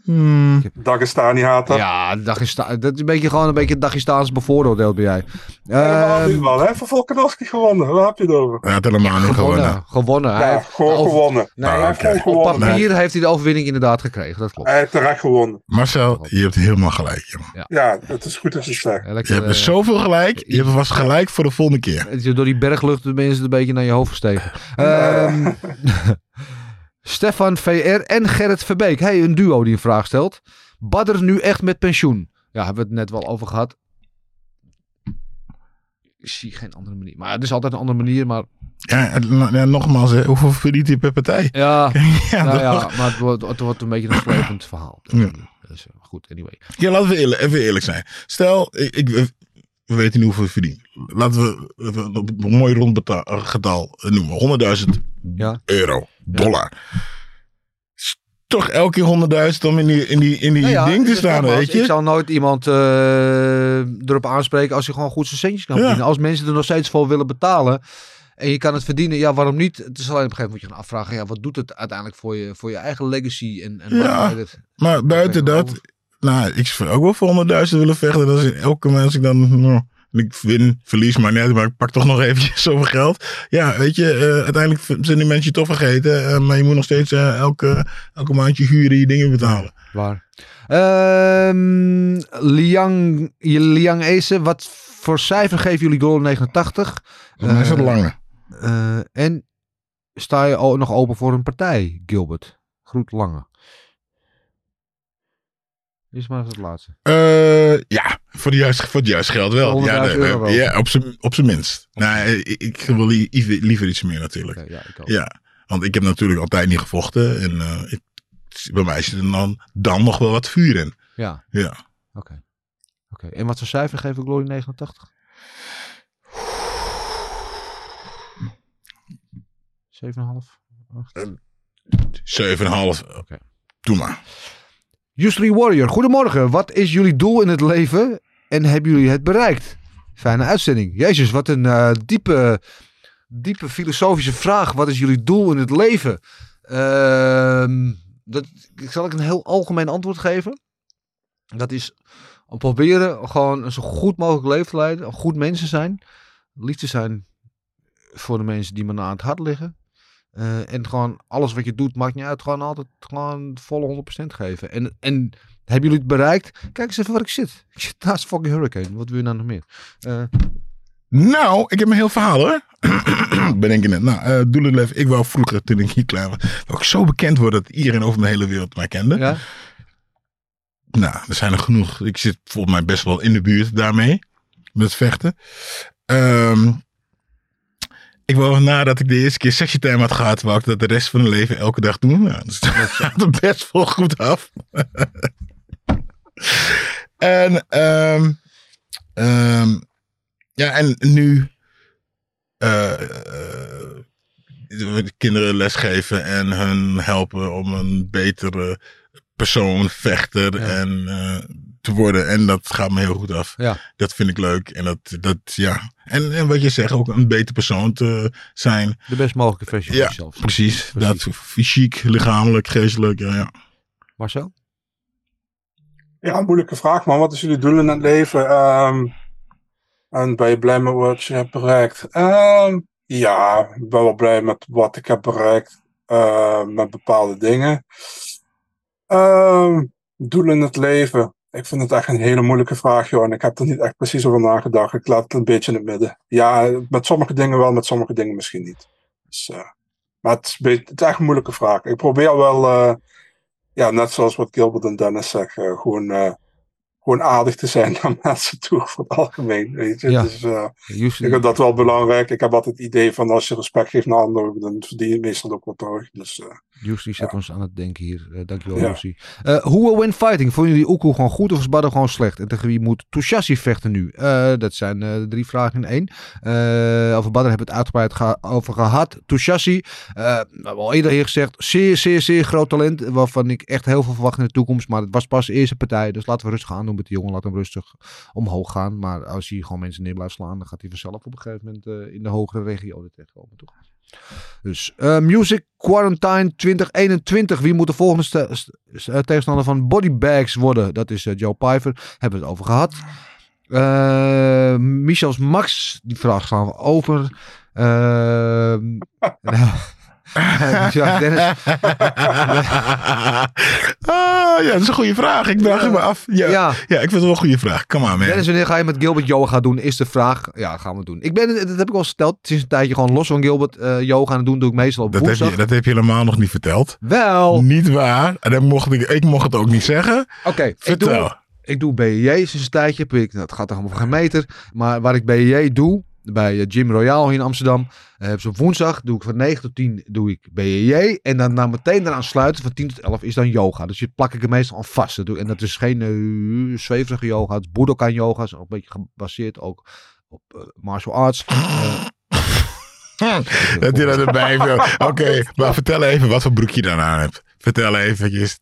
Hmm. Dagestani hater. Ja, Dagesta dat is een beetje gewoon een beetje Dagestaans bevooroordeeld ben jij. Helemaal Ehm, niet, man. Hij heeft voor Volkanovski gewonnen. Waar heb je het over? Hij had helemaal niet gewonnen. gewonnen. Gewonnen. Hij heeft gewoon over- gewonnen. Nee, hij heeft Op papier heeft hij de overwinning inderdaad gekregen. Dat klopt. Hij heeft terecht gewonnen. Marcel, je hebt helemaal gelijk, jongen. Ja, het is goed dat je het zegt. Je hebt eh, zoveel gelijk. Je hebt vast gelijk voor de volgende keer. Door die berglucht tenminste een beetje naar je hoofd gestegen. Ehm, Stefan VR en Gerrit Verbeek. Hey, een duo die een vraag stelt. Badder nu echt met pensioen? Ja, hebben we het net wel over gehad. Ik zie geen andere manier. Maar het is altijd een andere manier. Maar Ja, ja, nogmaals, hè, hoeveel verdient hij per partij? ja, Ja, nou ja maar het wordt, het wordt een beetje een slepend verhaal. Ja. Dus, eh, goed, anyway. Ja, laten we eerlijk, even eerlijk zijn. Stel, ik, ik, we weten niet hoeveel hij verdient. Laten we een mooi rond eh, getal noemen. 100.000 Ja. euro, dollar. Toch elke keer 100.000 om in die, in die, in die Nou ja, ding te staan, weet je? Ik zal nooit iemand eh, erop aanspreken als je gewoon goed zijn centjes kan verdienen. Als mensen er nog steeds voor willen betalen en je kan het verdienen, ja, waarom niet? Het is alleen op een gegeven moment je gaan afvragen, ja, wat doet het uiteindelijk voor je, voor je eigen legacy? En, en Ja. Maar buiten dat, nou, ik zou ook wel voor 100.000 willen vechten. Dat is elke keer als ik dan, nou, ik win, verlies, maar net, maar ik pak toch nog eventjes zoveel geld. Ja, weet je, eh, uiteindelijk zijn die mensen je toch vergeten. eh, maar je moet nog steeds eh, elke, elke maand je huren, je dingen betalen. Waar? Ehm Liang, Liang Ese, wat voor cijfer geven jullie Goal 89? Voor mij is langer. eh, en sta je al nog open voor een partij, Gilbert? Groet Lange. Is maar het laatste. Eh, ja, voor, de juiste, voor het juiste geld wel. Ja, 100.000 euro wel. ja op zijn op zijn minst. Nee, ik, ik wil li- liever iets meer natuurlijk. Ja, ik ook. Ja, want ik heb natuurlijk altijd niet gevochten. En eh, ik, bij mij zit er dan, dan nog wel wat vuur in. Ja, Ja. oké. Oké, En wat voor cijfer geven Glory 89? 7,5? 7,5. Oké. Doe maar. Jusri Warrior, goedemorgen. Wat is jullie doel in het leven en hebben jullie het bereikt? Fijne uitzending. Jezus, wat een eh, diepe, diepe filosofische vraag. Wat is jullie doel in het leven? Ehm, dat, zal ik een heel algemeen antwoord geven? Dat is proberen gewoon een zo goed mogelijk leven te leiden. Een goed mensen zijn. Lief te zijn voor de mensen die me aan het hart liggen. Eh, en gewoon alles wat je doet, maakt niet uit. Gewoon altijd gewoon volle 100% geven. En, en hebben jullie het bereikt? Kijk eens even waar ik zit. Ik zit naast fucking Hurricane. Wat wil je nou nog meer? Eh, Nou, ik heb een heel verhaal hoor. Bedenk je net. Nou, doe het leven. Ik wou vroeger, toen ik hier klein was, wou ik zo bekend worden dat iedereen over de hele wereld mij kende. ja? Nou, er zijn er genoeg. Ik zit volgens mij best wel in de buurt daarmee. Met vechten. Ehm, ik wou nadat ik de eerste keer sexy time had gehad, wou ik dat de rest van mijn leven elke dag doen. Nou, dus dat gaat er best wel goed af. en, ehm, ehm, ja, en nu eh, eh, de kinderen lesgeven en hun helpen om een betere persoon, vechter Ja. en eh, te worden. En dat gaat me heel goed af. Ja. Dat vind ik leuk. En dat, dat ja. En, en wat je zegt, ook een betere persoon te zijn. De best mogelijke versie van Ja, jezelf. precies. Precies. Dat fysiek, lichamelijk, geestelijk. Ja, ja. Marcel? Ja, een moeilijke vraag, man. Wat is jullie doel in het leven? Ehm, en ben je blij met wat je hebt bereikt? Ehm, ja, ik ben wel blij met wat ik heb bereikt. eh, met bepaalde dingen. Ehm, doel in het leven. Ik vind het echt een hele moeilijke vraag, joh. En ik heb er niet echt precies over nagedacht. Ik laat het een beetje in het midden. Ja, met sommige dingen wel, met sommige dingen misschien niet. Dus, eh, maar het is, het echt een moeilijke vraag. Ik probeer wel... eh, ja, net zoals wat Gilbert en Dennis zeggen, gewoon, eh, gewoon aardig te zijn naar mensen toe voor het algemeen. Weet je? Ja. Dus, ik vind dat wel belangrijk. Ik heb altijd het idee van als je respect geeft naar anderen, dan verdien je meestal ook wat terug. Dus eh, Jusri zet ons aan het denken hier. Eh, dankjewel, Ja. Jusri. Eh Who will win fighting? Vonden jullie Oekoe gewoon goed of is Baddo gewoon slecht? En tegen wie moet Tushasi vechten nu? Eh, dat zijn eh, de drie vragen in één. Eh, over Badr hebben we het uitgebreid over gehad. Eh, we hebben al eerder hier gezegd, zeer, zeer, zeer groot talent. Waarvan ik echt heel veel verwacht in de toekomst. Maar het was pas de eerste partij. Dus laten we rustig aan doen met die jongen. Laat hem rustig omhoog gaan. Maar als hij gewoon mensen neer blijft slaan, dan gaat hij vanzelf op een gegeven moment eh, in de hogere regio er terechtkomen. Toch? Dus eh, Music Quarantine 2021. Wie moet de volgende eh, tegenstander van Bodybags worden? Dat is eh, Joe Pfeiffer. Hebben we het over gehad. Eh Michels Max. Die vraag slaan we over. Ja, Dennis. ah, ja, dat is een goede vraag. Ik vraag het me af. Ja, ja. Ik vind het wel een goede vraag. Come on, man. Dennis, wanneer ga je met Gilbert yoga doen? Is de vraag. Ja, gaan we doen. Ik ben, dat heb ik al gesteld. Het is een tijdje gewoon los van Gilbert eh, yoga aan doen. Doe ik meestal op dat, heb woensdag. je, dat heb je helemaal nog niet verteld. Wel. Niet waar. En dan mocht ik, ik mocht het ook niet zeggen. Oké, ik Vertel. doe, ik doe BJJ sinds een tijdje. Ik- nou, gaat er allemaal geen meter. Maar waar ik BJJ doe, bij eh, Gym Royale hier in Amsterdam. eh, ze op woensdag, doe ik van 9 tot 10 doe ik BJJ. En dan, meteen eraan sluiten, van 10 tot 11 is dan yoga. Dus je plak ik er meestal aan vast. Dat doe, en dat is geen eh, zweverige yoga. Het is Budokan yoga. is ook een beetje gebaseerd ook op eh, martial arts. Dat hij dat erbij wil. Oké, maar vertel even wat voor broek je dan aan hebt. Vertel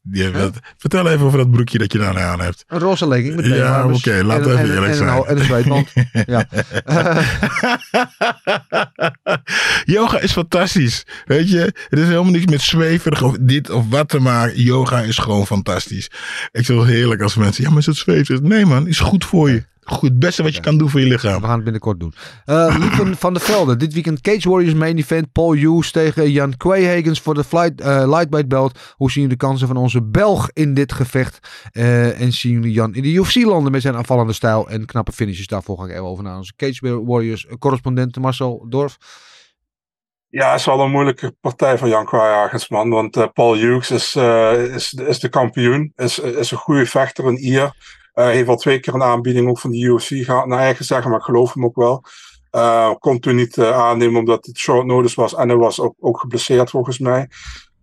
die, wat, vertel even over dat broekje dat je dan aan hebt. Een roze legging met Ja, beenharders oké, we en- even en- eerlijk en, zijn. een- En een zweetband. ja. Yoga is fantastisch. Weet je, er is helemaal niks met zweverig of dit of wat te maken. Yoga is gewoon fantastisch. Ik vind het heerlijk als mensen, ja, maar is het zweverig? Nee man, is goed voor je. Goed, het beste wat je kan doen voor je lichaam. We gaan het binnenkort doen. Eh Lieven van der Velde. Dit weekend Cage Warriors main event. Paul Hughes tegen Jan Quayhagens voor de flight, eh, lightweight belt. Hoe zien jullie de kansen van onze Belg in dit gevecht? Eh, en zien jullie Jan in de UFC landen met zijn aanvallende stijl en knappe finishes? Daarvoor ga ik even over naar onze Cage Warriors correspondent Marcel Dorf. Ja, het is wel een moeilijke partij voor Jan Kwaaihagens, man. Want Paul Hughes is, eh, is, is de kampioen. Is, is een goede vechter, een Ier. Eh heeft al twee keer een aanbieding ook van de UFC gehad, naar eigen zeggen, maar ik geloof hem ook wel. Eh kon toen niet eh, aannemen omdat het short notice was en hij was ook, ook geblesseerd volgens mij.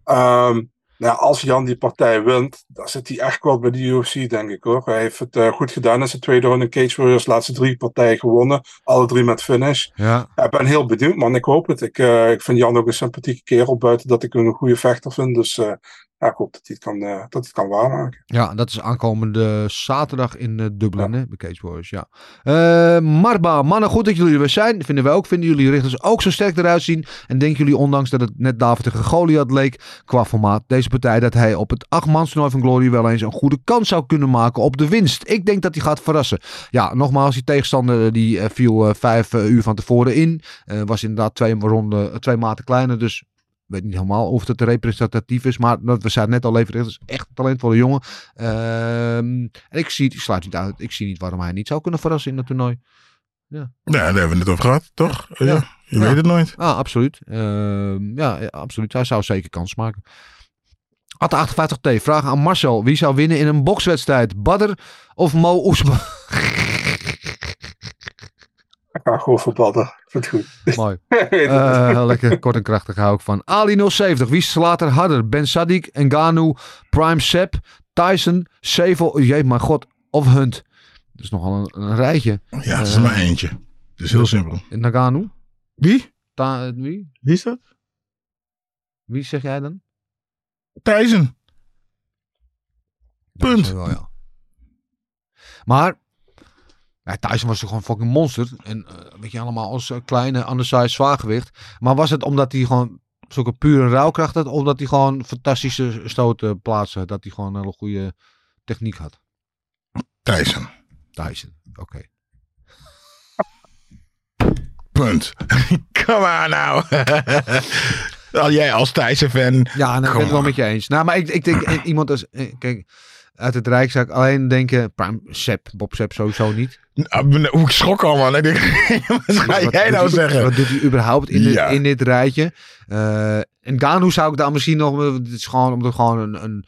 Ehm, nou, als Jan die partij wint, dan zit hij echt wel bij de UFC, denk ik hoor. Hij heeft het goed gedaan in zijn tweede ronde Cage Warriors. Laatste drie partijen gewonnen. Alle drie met finish. Ja. Ja, ik ben heel benieuwd, man. Ik hoop het. Ik, ik vind Jan ook een sympathieke kerel, buiten dat ik hem een goede vechter vind. Dus ja, ik hoop dat hij het kan, eh, dat het kan waarmaken. Ja, dat is aankomende zaterdag in eh, Dublin, hè, bij Cage Warriors, ja. Eh, Marba, mannen, goed dat jullie er weer zijn. Vinden wij ook. Vinden jullie richters ook zo sterk eruit zien? En denken jullie, ondanks dat het net David tegen Goliath leek, qua formaat, deze partij, dat hij op het achtmanstoernooi van Glory wel eens een goede kans zou kunnen maken op de winst? Ik denk dat hij gaat verrassen. Ja, nogmaals, die tegenstander die viel vijf uur van tevoren in. Was inderdaad twee, ronden, twee maten kleiner, dus weet niet helemaal of het representatief is, maar dat we zeiden net al, Lever is echt een talentvolle jongen. Ehm, en ik, zie, ik sluit niet uit, ik zie niet waarom hij niet zou kunnen verrassen in het toernooi. Ja, daar hebben we het over gehad, toch? Ja, Ja. je Ja. weet het nooit. Ah, absoluut. Ehm, ja, ja, absoluut. Hij zou zeker kans maken. Atte 58T, vraag aan Marcel. Wie zou winnen in een bokswedstrijd? Badr of Mo Oesman? Ik ga gewoon voor Badder. Ik vind het goed. Mooi. Eh, lekker kort en krachtig hou ik van. Ali 070. Wie slaat er harder? Ben Sadik, Ngannou, Prime Sep, Tyson, Sevel, jee mijn god, of Hunt. Dat is nogal een, een rijtje. Ja, het is Eh, maar eentje. Het is heel simpel. Ngannou? Wie? Ta wie? Wie is dat? Wie zeg jij dan? Tyson. Punt. dat wel, ja. Maar ja, Tyson was toch gewoon een fucking monster. En eh, weet je, allemaal als eh, kleine, undersized zwaargewicht. Maar was het omdat hij gewoon zulke pure rouwkracht had? Of omdat hij gewoon fantastische stoten plaatsen? Dat hij gewoon een hele goede techniek had? Tyson. Tyson, oké. Punt. Come on nou. Al jij als Tyson-fan. Ja, nou, ik ben het wel met je eens. Nou, maar ik, ik denk eh, iemand als... Kijk, uit het Rijk zou ik alleen denken... Prime Sepp, Bob Sepp sowieso niet. Nou, Hoe ik schrok al man. Ik denk, wat ga Wat jij nou zeggen? Wat doet hij überhaupt in, dit- in dit rijtje? Eh, en Ganu zou ik dan misschien nog... Het is gewoon omdat gewoon een... een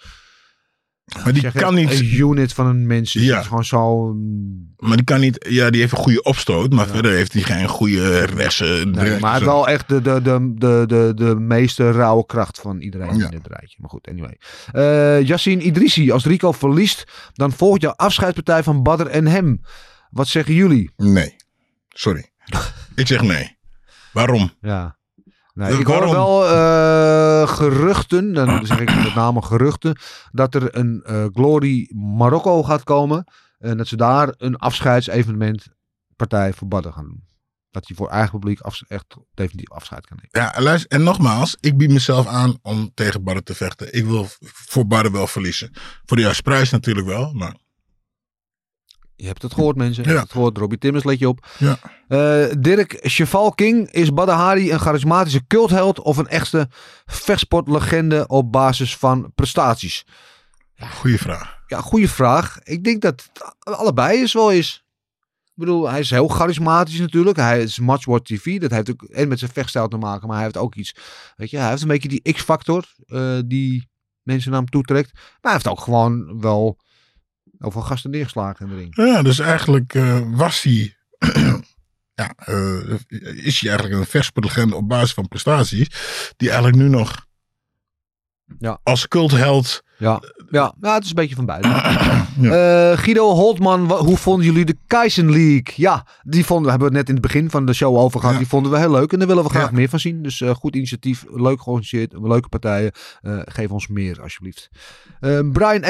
Maar die kan niet. Een unit van een mens is. Ja. Is gewoon zo... mm, Maar die kan niet. Ja, die heeft een goede opstoot. Maar verder heeft hij geen goede resten. Nee, maar hij wel echt de, de, de, de, de, de meeste rauwe kracht van iedereen Ja. in dit rijtje. Maar goed, anyway. Yassine Idrissi, als Rico verliest, dan volgt jouw afscheidspartij van Badr en hem. Wat zeggen jullie? Nee. Sorry. ik zeg nee. Waarom? Ja. Nee, ik hoor wel eh, geruchten, dan zeg ik met name geruchten, dat er een eh, Glory Marokko gaat komen. En dat ze daar een afscheidsevenement partij voor Badr gaan doen. Dat hij voor eigen publiek afs- echt definitief afscheid kan nemen. Ja, luister. En nogmaals. Ik bied mezelf aan om tegen Barre te vechten. Ik wil voor Barre wel verliezen. Voor de juiste prijs natuurlijk wel. Maar Je hebt het gehoord, mensen. Je hebt het gehoord. Robbie Timmers, let je op. Ja. Eh, Dirk Cheval King. Is Badr Hari een charismatische cultheld of een echte vechtsportlegende op basis van prestaties? goede vraag. Ja, goede vraag. Ik denk dat het allebei is wel is. Ik bedoel, hij is heel charismatisch natuurlijk. Hij is watch TV. Dat heeft ook en met zijn vechtstijl te maken. Maar hij heeft ook iets. Weet je, hij heeft een beetje die X-factor. eh, die mensen naar hem toetrekt. Maar hij heeft ook gewoon wel overal gasten neergeslagen in de ring. Ja, dus eigenlijk eh, was hij. ja, eh, is hij eigenlijk een vechtsportlegende op basis van prestaties. Die eigenlijk nu nog Ja. als cultheld Ja, ja. ja, het is een beetje van beide. Eh, Guido Holtman, hoe vonden jullie de Kaizen League? Ja, die vonden, hebben we het net in het begin van de show over gehad. Ja. Die vonden we heel leuk en daar willen we graag Ja. meer van zien. Dus eh, goed initiatief, leuk georganiseerd, leuke partijen. Eh, geef ons meer alsjeblieft. Eh Brian 196666666.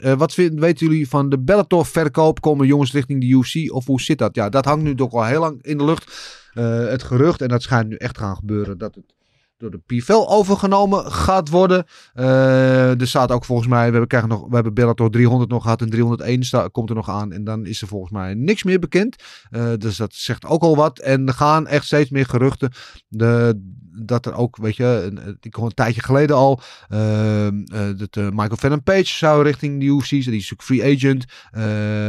Eh wat vind, weten jullie van de Bellator verkoop? Komen jongens richting de UFC of hoe zit dat? Ja, dat hangt nu toch al heel lang in de lucht. Eh, het gerucht, en dat schijnt nu echt gaan gebeuren, dat het door de PFL overgenomen gaat worden. Eh, er staat ook volgens mij, we hebben, krijgen nog, we hebben Bellator 300 nog gehad en 301 sta, komt er nog aan. En dan is er volgens mij niks meer bekend. Eh, dus dat zegt ook al wat. En er gaan echt steeds meer geruchten. De, dat er ook, weet je, een- ik hoor een tijdje geleden al, eh, dat Michael Venom Page zou richting de UFC, die is natuurlijk free agent.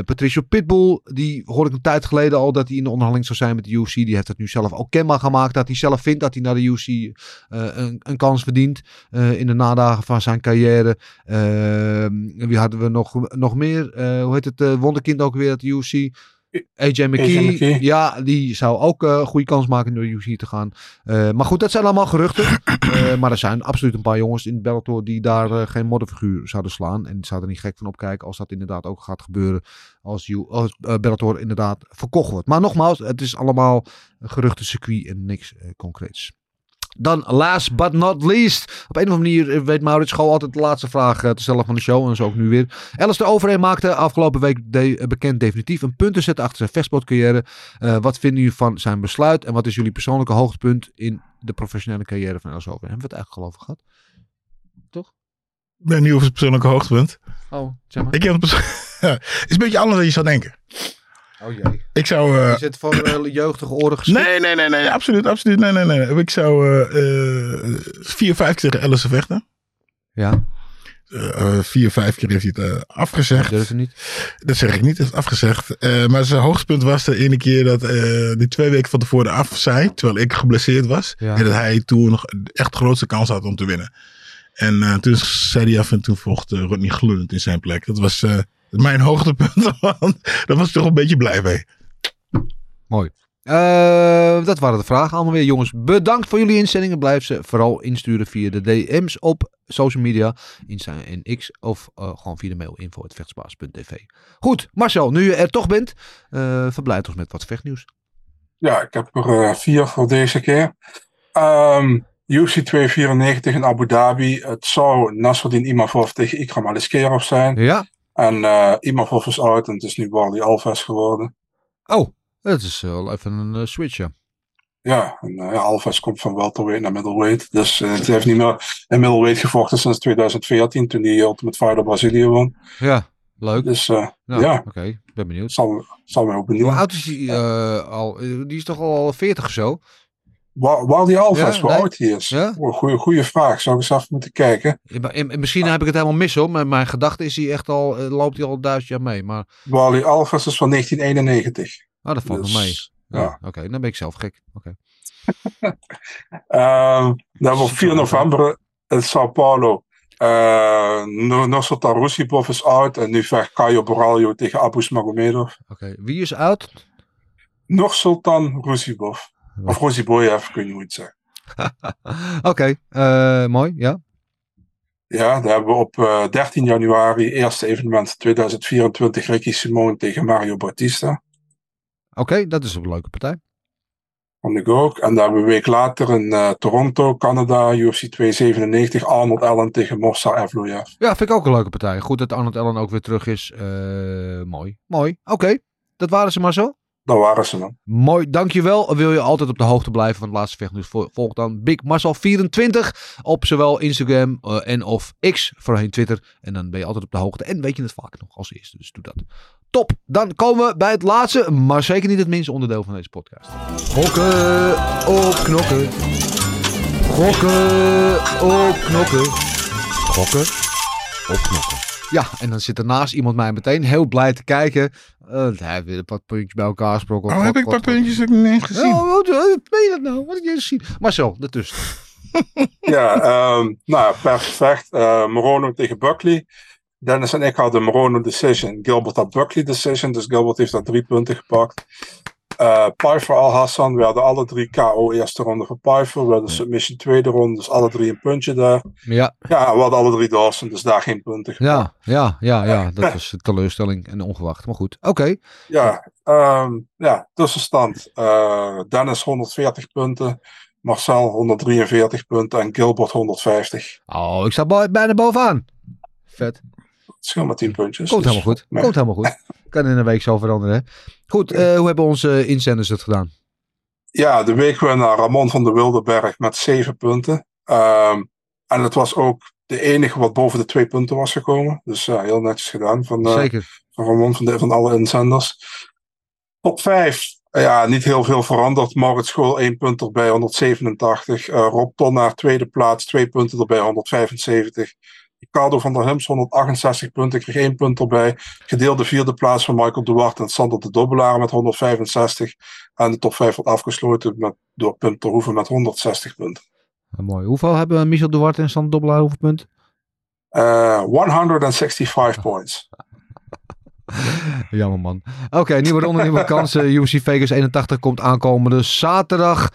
Patricio Pitbull, die hoorde ik een tijd geleden al dat hij in de onderhandeling zou zijn met de UFC. Die heeft het nu zelf ook kenbaar gemaakt dat hij zelf vindt dat hij naar de UFC een, een kans verdient eh, in de nadagen van zijn carrière. Eh, wie hadden we nog, nog meer? Eh, hoe heet het eh, wonderkind ook weer de UFC? AJ McKee, McKee. ja, die zou ook eh, een goede kans maken door UFC te gaan. Eh, maar goed, dat zijn allemaal geruchten. Eh, maar er zijn absoluut een paar jongens in Bellator die daar eh, geen modderfiguur zouden slaan. En zouden er niet gek van opkijken als dat inderdaad ook gaat gebeuren. Als, eh, Bellator inderdaad verkocht wordt. Maar nogmaals, het is allemaal een geruchtencircuit en niks eh, concreets. Dan last but not least. Op een of andere manier eh, weet Maurits gewoon altijd de laatste vraag eh, te stellen van de show. En zo ook nu weer. Alistair Overeem maakte afgelopen week de, eh, bekend definitief een punt te zetten achter zijn vechtsportcarrière. Eh, wat vinden jullie van zijn besluit? En wat is jullie persoonlijke hoogtepunt in de professionele carrière van Alistair Overeem? Hebben we het eigenlijk al over gehad? Ik ben niet over het persoonlijke hoogtepunt. Oh, zeg maar. Ik heb het perso- Het is een beetje anders dan je zou denken. Oh jee. Ik zou... Je zit voor jeugdige oren geschikt. nee, nee, nee, nee, absoluut, absoluut. Nee, nee, nee. Ik zou eh, vier, vijf keer tegen Alice vechten. Ja, Eh, vier, vijf keer heeft hij het afgezegd. durf je niet. Dat zeg ik niet, dat is afgezegd. Maar zijn hoogtepunt was de ene keer dat uh, die twee weken van tevoren af zei, terwijl ik geblesseerd was. Ja. En dat hij toen nog echt de grootste kans had om te winnen. En uh, toen zei hij af en toen vocht uh, Rodney Glunend in zijn plek. Dat was uh, mijn hoogtepunt, want daar was ik toch een beetje blij mee. Mooi. Uh, dat waren de vragen allemaal weer. Jongens, bedankt voor jullie inzendingen. Blijf ze vooral insturen via de DM's op social media, Insta en X. Of uh, gewoon via de mail info.vechtsbaas.tv. Goed, Marcel, nu je er toch bent, uh, verblijd ons met wat vechtnieuws. Ja, ik heb er uh, vier voor deze keer. Um, UFC 294 in Abu Dhabi. Het zou Nasruddin Imavov tegen Ikram Aliskerov zijn. Ja. En uh, Imavov is uit en het is nu Wally Alves geworden. Oh, dat is wel even een uh, switch, ja. Ja, en uh, ja, Alves komt van welterweight naar middleweight. Dus uh, het heeft niet meer in middleweight gevochten sinds 2014, toen hij Ultimate Fighter Brazilië won. Ja, leuk. Dus uh, nou, ja, oké, okay. ben benieuwd. Zal, zal mij ook benieuwd. Hoe oud is hij al? Die is toch al 40 of zo? Wally Alves, ja, hoe nee. oud hij is? Ja? Goeie, goeie vraag, zou ik eens even moeten kijken. En, en misschien heb ik het helemaal mis hoor, maar mijn gedachte is hij echt al, uh, loopt hij al duizend jaar mee. Maar... Wally Alves is van 1991. Ah, dat valt dus, nog mee. Ja. Oké, okay, dan ben ik zelf gek. Oké. Okay. um, dan op 4 november in Sao Paulo. Uh, Nursultan Rusibov is uit en nu vecht Caio Borralho tegen Abu Smagomedov. Oké, okay. wie is uit? Nursultan Rusibov. Of Rusiboyev, kun je het zeggen. Oké, okay. uh, mooi, ja. Ja, daar hebben we op uh, 13 januari, eerste evenement 2024, Ricky Simone tegen Mario Bautista. Oké, okay, dat is een leuke partij. Vond ik ook. En dan hebben we een week later in uh, Toronto, Canada, UFC 297, Arnold Allen tegen Morsa Evloev. Ja, vind ik ook een leuke partij. Goed dat Arnold Allen ook weer terug is. Uh, mooi, mooi. Oké, okay. dat waren ze maar zo. Dat waren ze dan. Mooi, dankjewel. Wil je altijd op de hoogte blijven van het laatste vechtnieuws? Volg dan Big Marcel24 op zowel Instagram uh, en of X, voorheen Twitter. En dan ben je altijd op de hoogte. En weet je het vaak nog als eerste, dus doe dat. Top, dan komen we bij het laatste, maar zeker niet het minste onderdeel van deze podcast. Gokken op knokken. Gokken op knokken. Gokken op knokken. Ja, en dan zit er naast iemand mij meteen heel blij te kijken. Uh, hij heeft weer een paar puntjes bij elkaar gesproken. Oh, heb ik een paar puntjes ook niet eens gezien? Oh, wat ben je dat nou? Wat heb je gezien? Marcel, ertussen. ja, um, nou, per gevecht. Uh, Morono tegen Buckley. Dennis en ik hadden Morono decision. Gilbert had Buckley decision. Dus Gilbert heeft daar drie punten gepakt. Uh, Pfeiffer Al Hassan werden alle drie KO eerste ronde voor Pfeiffer. We hadden submission tweede ronde, dus alle drie een puntje daar. Ja, Ja, we hadden alle drie Dawson, dus daar geen punten. ja, ja, ja, ja. Dat was een teleurstelling en ongewacht. Maar goed, oké. Ja, ehm, ja tussenstand. Eh, Dennis 140 punten, Marcel 143 punten en Gilbert 150. Oh, ik sta bijna bovenaan. Vet. Scheel maar 10 puntjes. Komt dus- helemaal goed. Nee. Komt helemaal goed. Kan in een week zo veranderen. Goed, eh, hoe hebben onze inzenders het gedaan? Ja, de weekwinnaar Ramon van der Wildenberg met 7 punten. Ehm, en het was ook de enige wat boven de 2 punten was gekomen. Dus ja, heel netjes gedaan van, eh, Zeker. van Ramon van, de, van alle inzenders. Top 5. Ja, niet heel veel veranderd. Maurits School 1 punt erbij, 187. Eh, Rob Tonnaar tweede plaats, 2 punten erbij, 175. Ricardo van der Hims 168 punten, kreeg 1 punt erbij. Gedeelde vierde plaats van Michael Duarte en Sander de Dobbelaar met 165. En de top 5 wordt afgesloten met, door Pim Terhoeven met 160 punten. Mooi. Hoeveel hebben Michel Duarte en Sander Dobbelaar hoeveel punten? Eh 165 points. Jammer man. Oké, nieuwe ronde, nieuwe kansen. UFC Vegas 81 komt aankomende zaterdag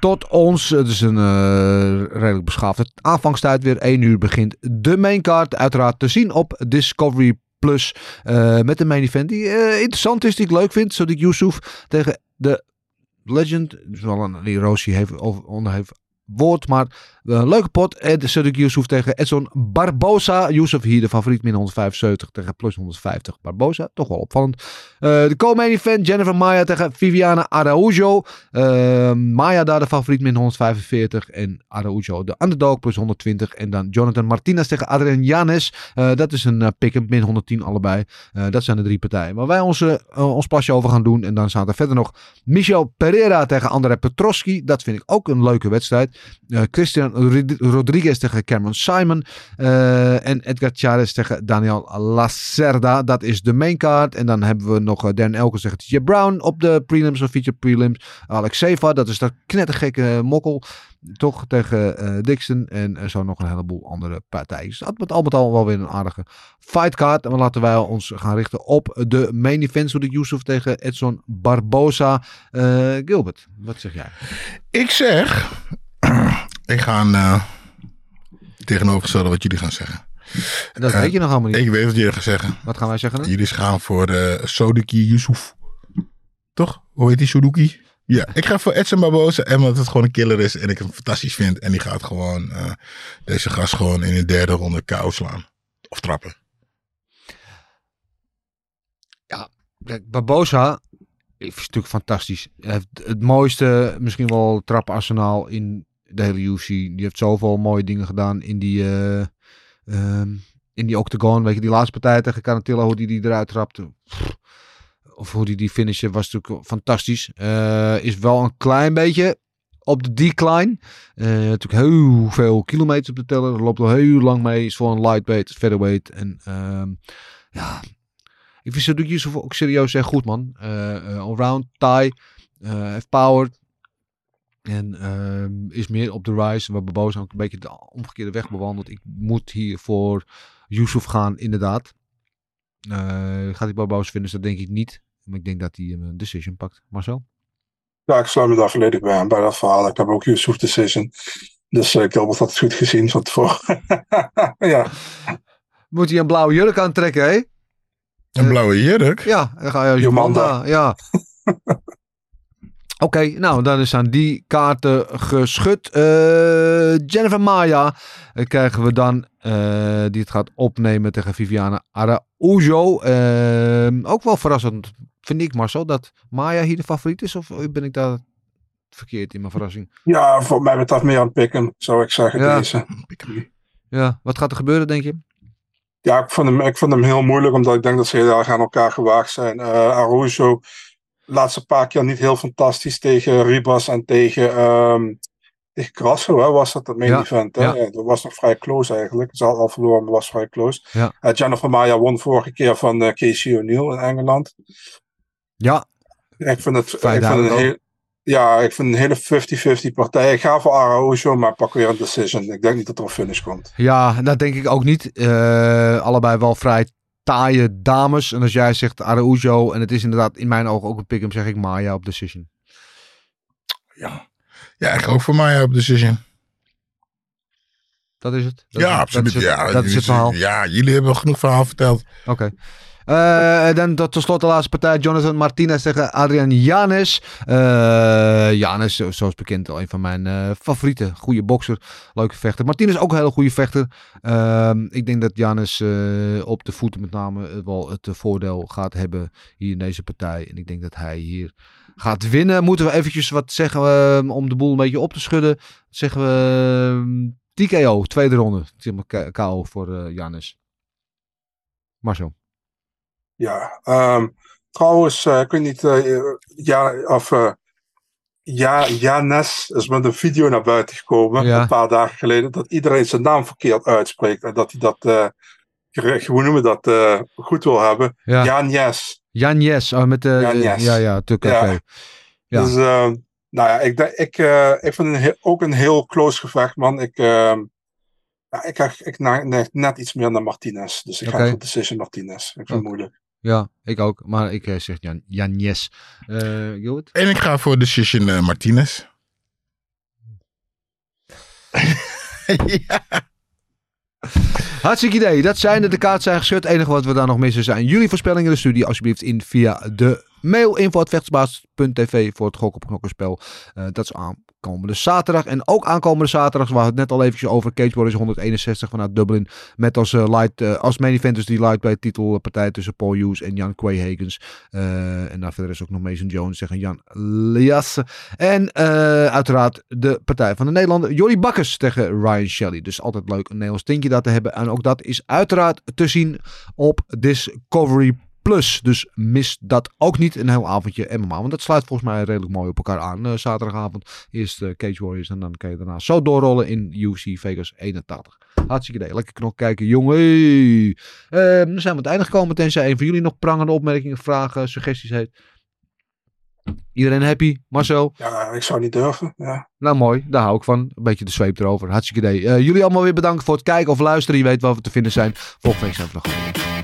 tot ons. Het is een eh, redelijk beschaafde aanvangstijd weer. 1 uur begint de maincard. Uiteraard te zien op Discovery Plus. eh, met de main event die eh, interessant is, die ik leuk vind. Sadiq Yusuf tegen de Legend. Dus wel een erosie heeft, onder heeft woord, maar eh, een leuke pot. Ed Sadiq Yusuf tegen Edson Barbosa. Yusuf hier de favoriet min 175 tegen plus 150. Barbosa, toch wel opvallend. Eh, de co-main event Jennifer Maya tegen Viviana Araujo. Eh, Maya daar de favoriet min 145 en Araujo de underdog plus 120. En dan Jonathan Martinez tegen Adrian Janes. Eh, dat is een uh, pick-up min 110 allebei. Eh, dat zijn de drie partijen. Waar wij onze, eh, ons pasje over gaan doen. En dan staat er verder nog Michel Pereira tegen André Petroski. Dat vind ik ook een leuke wedstrijd. Eh, Christian Rod- Rodriguez tegen Cameron Simon. Eh, en Edgar Chaves tegen Daniel Lacerda. Dat is de main card. En dan hebben we nog eh, Dan Elkens tegen TJ Brown op de prelims of feature prelims. Alex Seva, dat is dat knettergekke mokkel. Toch tegen Dixon. En zo nog een heleboel andere partijen. Dus dat met al met al wel weer een aardige fightcard. En laten wij ons gaan richten op de main event. Zodat Yusuf tegen Edson Barbosa. Gilbert, wat zeg jij? Ik zeg, ik ga een eh, tegenovergestelde wat jullie gaan zeggen. Dat Eh, weet je nog allemaal niet. Ik weet wat jullie gaan zeggen. Wat gaan wij zeggen? dan? Jullie gaan voor eh Sodiki Yusuf. Toch? Hoe heet die Sudoku? Ja, ik ga voor Edson Barbosa. En omdat het gewoon een killer is en ik hem fantastisch vind. En die gaat gewoon eh, deze gast gewoon in de derde ronde kou slaan. Of trappen. Kijk, Barbosa is natuurlijk fantastisch. Hij heeft het mooiste, misschien wel traparsenaal in de hele UFC. Die heeft zoveel mooie dingen gedaan in die, eh, ehm, in die octagon. Weet je, die laatste partij tegen Canatilla, hoe die die eruit trapte. Of hoe die die finishen was natuurlijk fantastisch. Eh, is wel een klein beetje op de decline. Eh, natuurlijk heel veel kilometers op de teller. Er loopt al heel lang mee. Is voor een lightweight, featherweight. En ehm, ja, ik vind Sadiq Yusuf ook serieus echt goed, man. Allround, Thai, eh, heeft power. En ehm, is meer op de rise. Waar Barbosa ook een beetje de omgekeerde weg bewandelt. Ik moet hier voor Yusuf gaan, inderdaad. Eh, gaat hij Barbosa vinden? Dat denk ik niet. Maar ik denk dat hij een decision pakt. Marcel? Ja, ik sluit me daar volledig bij aan bij dat verhaal. Ik heb ook Yusuf Decision. Dus uh, Gilbert had het goed gezien van tevoren. ja. Moet hij een blauwe jurk aantrekken, hè? Een blauwe jurk? Ja, dan ga je. Jomanda. Ja. Oké, nou dan zijn die kaarten geschud. Eh, Jennifer Maya eh, krijgen we dan, eh, die het gaat opnemen tegen Viviana Araujo. Ook wel verrassend, vind ik Marcel, dat Maya hier de favoriet is. Of ben ik daar verkeerd in mijn verrassing? ja, voor mij betreft meer aan pikken, zou ik zeggen. Ja. Deze. Ja, wat gaat er gebeuren, denk je? Ja, ik vond, hem, ik vond hem heel moeilijk, omdat ik denk dat ze heel erg aan elkaar gewaagd zijn. Araujo, laatste paar keer niet heel fantastisch tegen Ribas en tegen, um, tegen Grasso, hè, was dat het main Ja, event. Hè? ja. Ja, dat was nog vrij close eigenlijk. Ze had al verloren, maar was vrij close. Ja. Uh, Jennifer Maya won vorige keer van uh, Casey O'Neill in Engeland. Ja, Ik vind het, ik vind het een heel, ja, ik vind een hele 50-50 partij. Ik ga voor Araujo, maar pak weer een decision. Ik denk niet dat er een finish komt. Ja, dat denk ik ook niet. Eh, allebei wel vrij taaie dames. En als jij zegt Araujo en het is inderdaad in mijn ogen ook een pick-up, zeg ik Maya op decision. Ja. Ja, ik ga ook voor mij op decision. Dat is het? Dat ja, absoluut. Dat is het, ja, dat is het verhaal. Ja, jullie hebben genoeg verhaal verteld. Oké. En dan tot slot de laatste partij. Jonathan Martinez tegen Adrian Janes. Uh, Janes, zoals bekend, al een van mijn uh, favoriete. Goede bokser. Leuke vechter. Martinez ook een hele goede vechter. Ehm, ik denk dat Janes op de voeten met name wel het voordeel gaat hebben hier in deze partij. En ik denk dat hij hier gaat winnen. Moeten we eventjes wat zeggen om de boel een beetje op te schudden. Zeggen we ehm, TKO, tweede ronde. KO voor Janes. Marcel. Ja, um, trouwens, uh, ik weet niet, uh, ja, of uh, ja, Janes is met een video naar buiten gekomen, ja. een paar dagen geleden, dat iedereen zijn naam verkeerd uitspreekt en dat hij dat, hoe noemen we dat, goed wil hebben. Ja. Janjes. Janjes, oh, met de, Janjes. ja, ja, tuk, ja. oké. Ja. Dus, nou ja, ik, ik, ik vind het ook een heel close gevecht, man. Ik, ehm, ja, ik krijg ik net, net iets meer naar Martinez. Dus ik Oké. ga voor Decision Martinez. Ik vind het moeilijk. Ja, ik ook. Maar ik eh, zeg Jan, Janjes. Eh? En ik ga voor decision eh, Martinez. ja. Hartstikke idee. Dat zijn de, de kaart zijn geschud. Het enige wat we daar nog missen zijn jullie voorspellingen in de studie. Alsjeblieft in via de mail info.vechtsbaas.tv voor het gok op knokkenspel. Eh, dat is aankomende zaterdag. En ook aankomende zaterdag, waar we het net al eventjes over, Cage Warriors 161 vanuit Dublin. Met als, eh, light, eh, als main event dus die lightweight titelpartij tussen Paul Hughes en Jan Quayhagens. Eh en daar verder is ook nog Mason Jones tegen Jan Liasse. En uiteraard de partij van de Nederlander Jordi Bakkers tegen Ryan Shelley. Dus altijd leuk een Nederlands tintje daar te hebben. En ook dat is uiteraard te zien op Discovery Plus. Dus mis dat ook niet. Een heel avondje MMA. Want dat sluit volgens mij redelijk mooi op elkaar aan. eh, zaterdagavond. Eerst eh, Cage Warriors. En dan kan je daarna zo doorrollen in UFC Vegas 81. Hartstikke idee. Lekker knok kijken, jongen. Eh, dan zijn we aan het einde gekomen. Tenzij een van jullie nog prangende opmerkingen, vragen, suggesties heeft. Iedereen happy? Marcel? Ja, ik zou niet durven. Ja. Nou mooi, daar hou ik van. Een beetje de zweep erover. Hartstikke idee. Eh, jullie allemaal weer bedankt voor het kijken of luisteren. Je weet waar we te vinden zijn. Volgende week zijn we nog